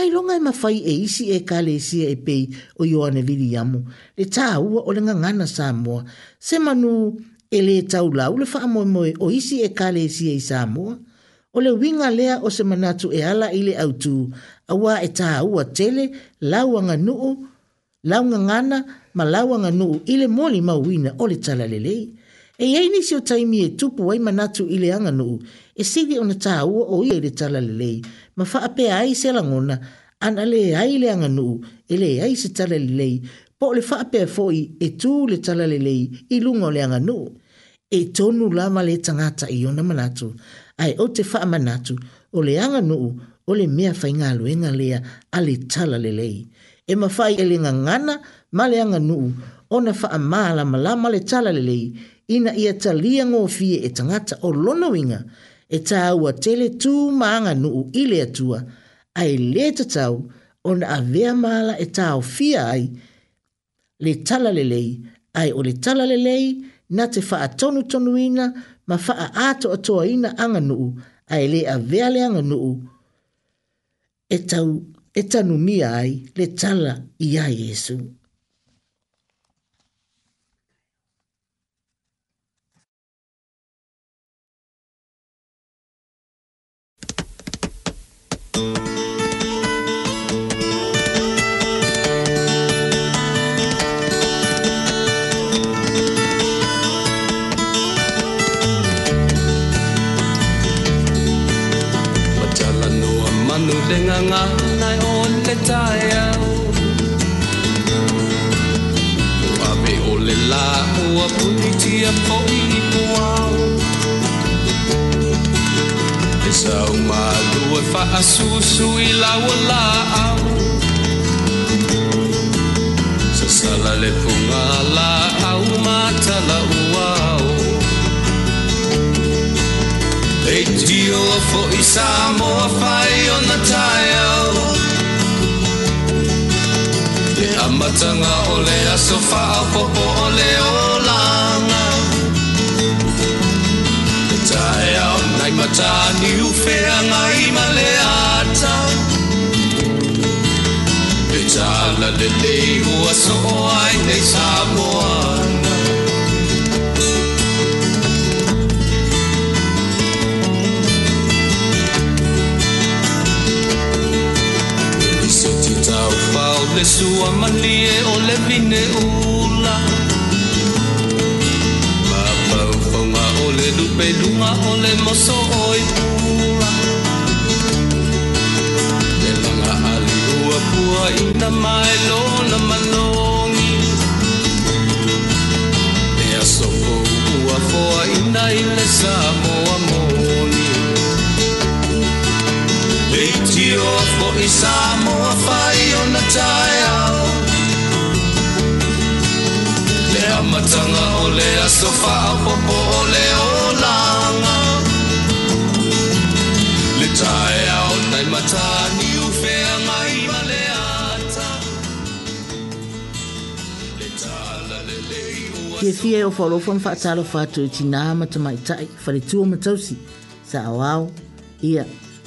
Ai longa e mawhai e isi e ka le isi e, e pei o Ioane Viriamu le tā ua o le ngangana Samoa se manu e le tau lau le wha moe o isi e ka le isi e i Samoa o le winga lea o se manatu e ala i le autu a ua e tā ua tele lau anganu o lau ngangana ma lawanga nuu ile le moli mauina o le tala lelei e iai nisi o taimi e tupu ai manatu ile le nuu e sili ona tāua o ia i le tala lelei ma faapea ai se lagona ana leai ile aga nuu e leai se tala lelei po o le faapea foi e tū le tala lelei i luga o le aga nuu e tonu lava le tagata i ona manatu ai o te faamanatu o le aga nuu o le mea faigaluega lea a le tala lelei e mawhai e linga ngana ma le anga nuu o na wha amala malama le tala lelei ina ia talia ngō fie e tangata o lono winga e tā ua tele tū maanga nuu i le atua a e le tatau o na avea mala e tā o fia ai le tala lelei ai o le tala lelei na te wha atonu tonu ina ma wha a ato atoa ina anga nuu a e le avea le anga nuu e tau Esta numía hay, le charla y hay maasusu ilawalaau sa sala le pungalaau matalauau leitio foʻi sa moa fai ona taeao le amataga o le aso faapopo o le olaga le taeao nai mataniu feagai Nalaliligo aso ay day samuan Isititaw fal de sua manie o le levine ula Mapang fonga ole dupe dunga ole moso oipu in my na my longing There so go for in I lesa mo amoni Leiti o fo isa mo fai on a taya Lea matanga o lea sofa o popo o leo Fie fie o wharofa mwha atalo whātou ti nā mata mai tai, whare tua matausi, sa au au, ia,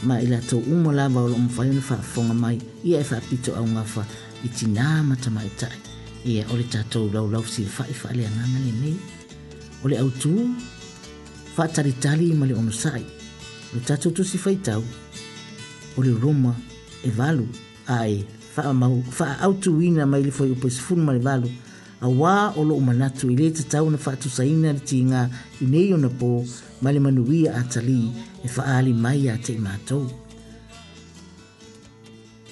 ma ila tō umo la wawla o mwhaiona whaafonga mai, ia e whaapito au ngawha i ti nā mata mai tai. Ia, ole tātou lau lau si whae whae lea nga ngale nei, ole au tū, wha tari tali i male ono sai, ole tātou tu si whai tau, ole roma e valu, ae, wha au tū ina mai li foi upo e sifunu male valu, ae, a wā o lo umanatu i le tau na whaatu saina na tinga i nei o na pō ma manuia a tali e whaali mai a te imatou.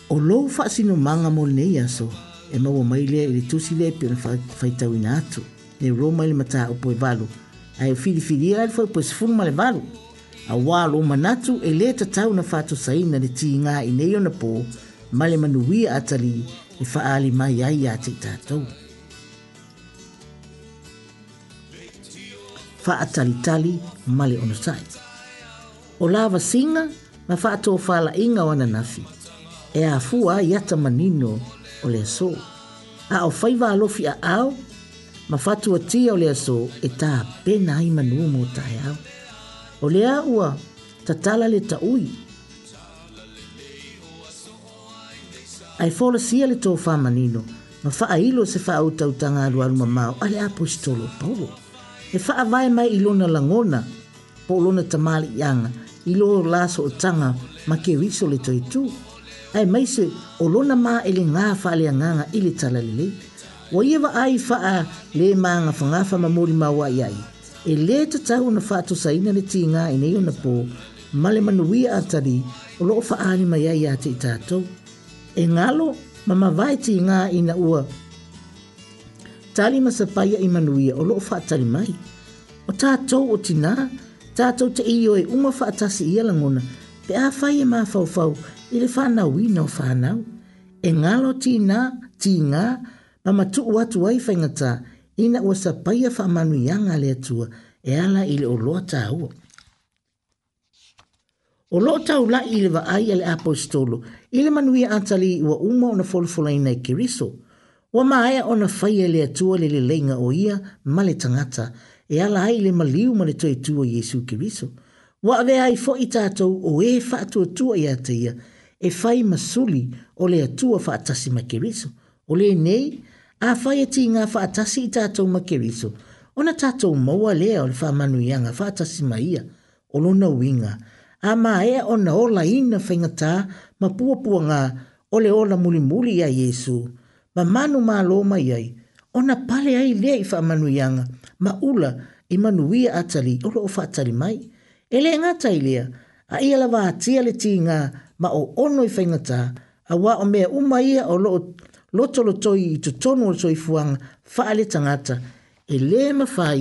O lo whaasino manga mo nei aso e maua mai lea i le tusi le pio na whaitau ina atu ne ro mai le mata o poe valu a e fili fili a e poe sifuru ma valu a wā lo umanatu e le tau na whaatu saina na tinga i nei o na pō ma manuia a tali e whaali mai a te tatou. faatalitali ma le onosai o lavasiga ma faatofalaʻiga o ananafi e afua ia tamanino o le aso a o faivalofi aao ma fatuatia o le aso e tapena ai manua mo taeao o lea ua tatala le taui ae folasia le tofamanino ma faailo se faautautaga alualu mamao a le apostolo paulo e whaavae mai i lona langona po lona tamali i anga i laso tanga ma ke riso le toi tu. Ai mai se o lona maa ele nga whale a nganga i le talalele. Wa iewa ai faa le maa nga whangafa ma mori maua i E le te tau na faa sa ina le tīngā i neio na pō, ma le manuia a o loo wha ani mai ai a te i E ngalo, mama ma vai tīngā i ua tali masapaya i manuia o loo faatali mai o tatou o tinā tatou te iyo e uma faatasi ia lagona pe a fai e mafaufau i le faanauina e o fanau e galo tinā tigā ma matuu atu ai faigatā ina ua sapaia faamanuiaga a le atua e ala i le oloa tāua o loo taulaʻi i le vaai a le apostolo i le manuia atalii ua uma na folafolaina e kiriso. Wa maaya ona faya e le atua le le leinga o ia ma le tangata e ala ai le maliu ma le toi tua Yesu Kiriso. Wa ave ai fo i tātou o e whaatua tua i ateia e fai masuli o le atua whaatasi ma Kiriso. O le nei, a faya e ti ngā whaatasi i tātou ma Kiriso. Ona tātou maua lea o le whaamanu i anga whaatasi ma ia o lona winga. A maaya ona ola ina whaingataa ma puapua ngā ole ola muli muli ia Yesu ma manu ma lo mai ai ona pale ai lea i fa manu yanga ma ula i manu ia atali o lo fa atali mai ele nga tai le a ia la va tia le tinga ma o ono i fa nga ta a wa o me u mai ia o lo lo to toi i to tonu o toi fuang fa ale tangata e le ma fai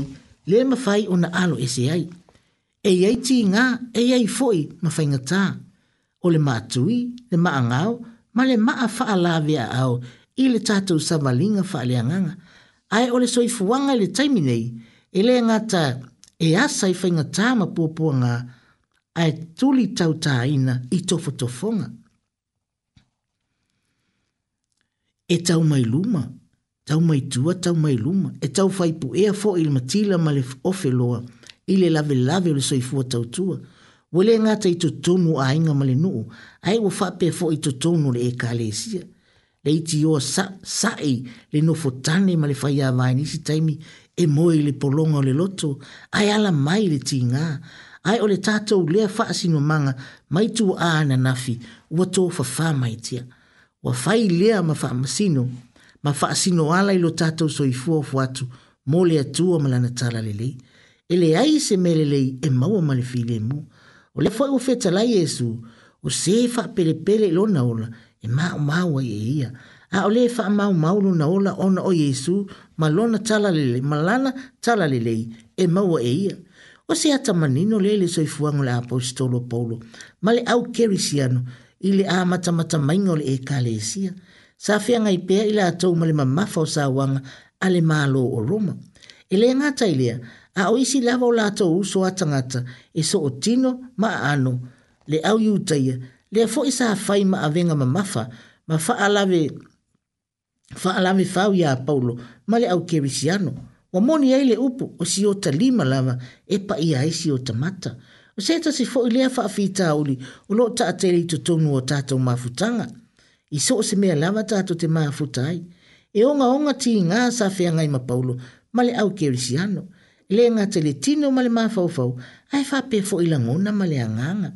le ma fai ona alo e se ai e ia i tinga e ia i foi ma fa nga ta o le ma tui le ma angao ma le ma a fa ala via au ile le tātou sa malinga wha le anganga. Ai ole soi fuanga le taimi nei, e le ngata e asa i whainga tāma pōpua ngā ai tuli tau tā ina i tofo tofonga. E tau mai luma, tau mai tua, tau mai luma, e tau fai pu ea fo il matila ma le ofe loa, i le lave lave le soi fua tau tua. Wele ngata i to tonu a inga ma le nuu, ai wafape fo i to tonu le e kalesia. Ka le iti o sae le nofo tane ma le fai a vai nisi taimi e moe le polonga o le loto ai ala mai le ti ngā ai o le tātou lea faa sino manga mai tu a na nafi ua tō fa fa mai tia ua fai lea ma faa masino ma faa sino ala ilo tātou so i fua o fuatu mo le atua ma lana tala le lei e le ai se mele lei e maua ma le fi le mu o le fai ufeta lai esu o se faa pele pele ilona ola ola e mau mau ai e ia. A o le wha mau mau luna ola ona o Yesu, ma lona tala lele, ma lana tala lele, e mau ai e ia. O se ata manino lele soi fuango le apostolo polo, ma le au kerisiano, ili a matamata mata maingo le e kalesia. Sa fia ngai pea i le atou ma le mamafo sa wanga a le malo o Roma. E le ngata i lea, a oisi lava o la atou uso atangata, e so o tino ma ano le au yutaya, le fo isa fai ma avenga ma mafa ma fa alave fa alave fa ya paulo ma le au kerisiano wa moni ai le upu o si o ta lima lava e pa ia e si o ta mata o se si fo ilea fa afita uli o lo ta atele i tutonu o tata o mafutanga i so se mea lava tato te mafutai. ai e onga onga ti ngā sa fea ngai ma paulo ma le au kerisiano e le ngā tele tino ma le mafau fau ai fa pe fo ilangona ma le anganga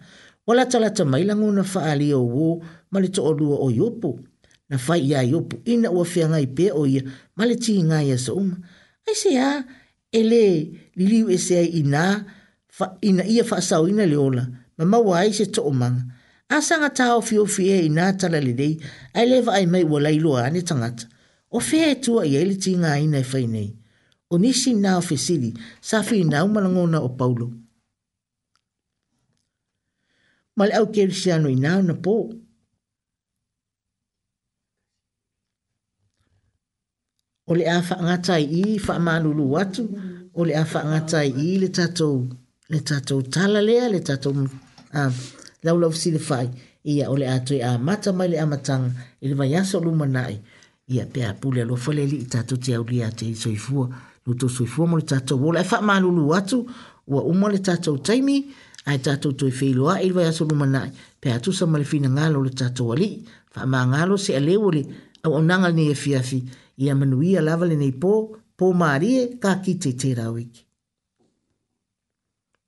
wala tala ta mailango na faali o wo male to olua o yopu na fai ya yopu ina wa fia ngai pe o ia male ti ngai ya soum ai se ya ele lili u ese ai ina fa ina ia fa sau ina leola ma ma wa ai se to umang asa nga tao fio fie e ina tala le dei ai leva ai mai wala ilo ani tangat o fia e tua ia ele ti ngai ina fai e nei o nisi na ofisili sa fi na umalangona o paulo ma le au kerisiano i nāuna pō. O le a whaangatai i whaamālulu watu, o le a whaangatai i le tatou, le tatou tala lea, le tatou uh, laulau si le whai, ia o le atoi a mata mai le amatanga, e i le vayasa o lumanai, ia pēa pūle alo whalele i tatou te au lia te soifua, luto soifua mo le tatou, o le a whaamālulu watu, ua umo le tatou taimi, ia, ai tatou toe feiloaʻi le vaiaso lumanaʻi pe atusa ma le finagalo o le tatou alii faamagalo se aleu o le auaunaga lenei afiafi e ia manuia lava lenei pō pō malie kaki teiterau iki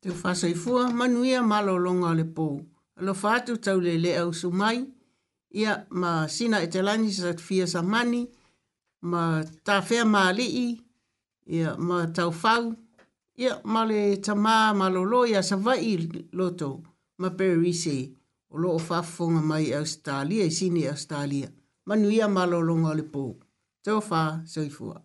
tufasaifua manuia malōloga o le pō alofa atu taulele au sumai, ia ma sina e telani safia sa mani ma ta tafea i, ia ma tau taufau ia male tamā malolo ia savaʻi loto ma perise o loo faafofoga mai australia i sini australia manu ia malologa o le pō tofā soifua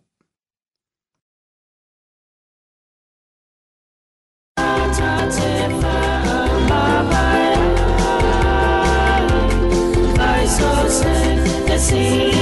See you.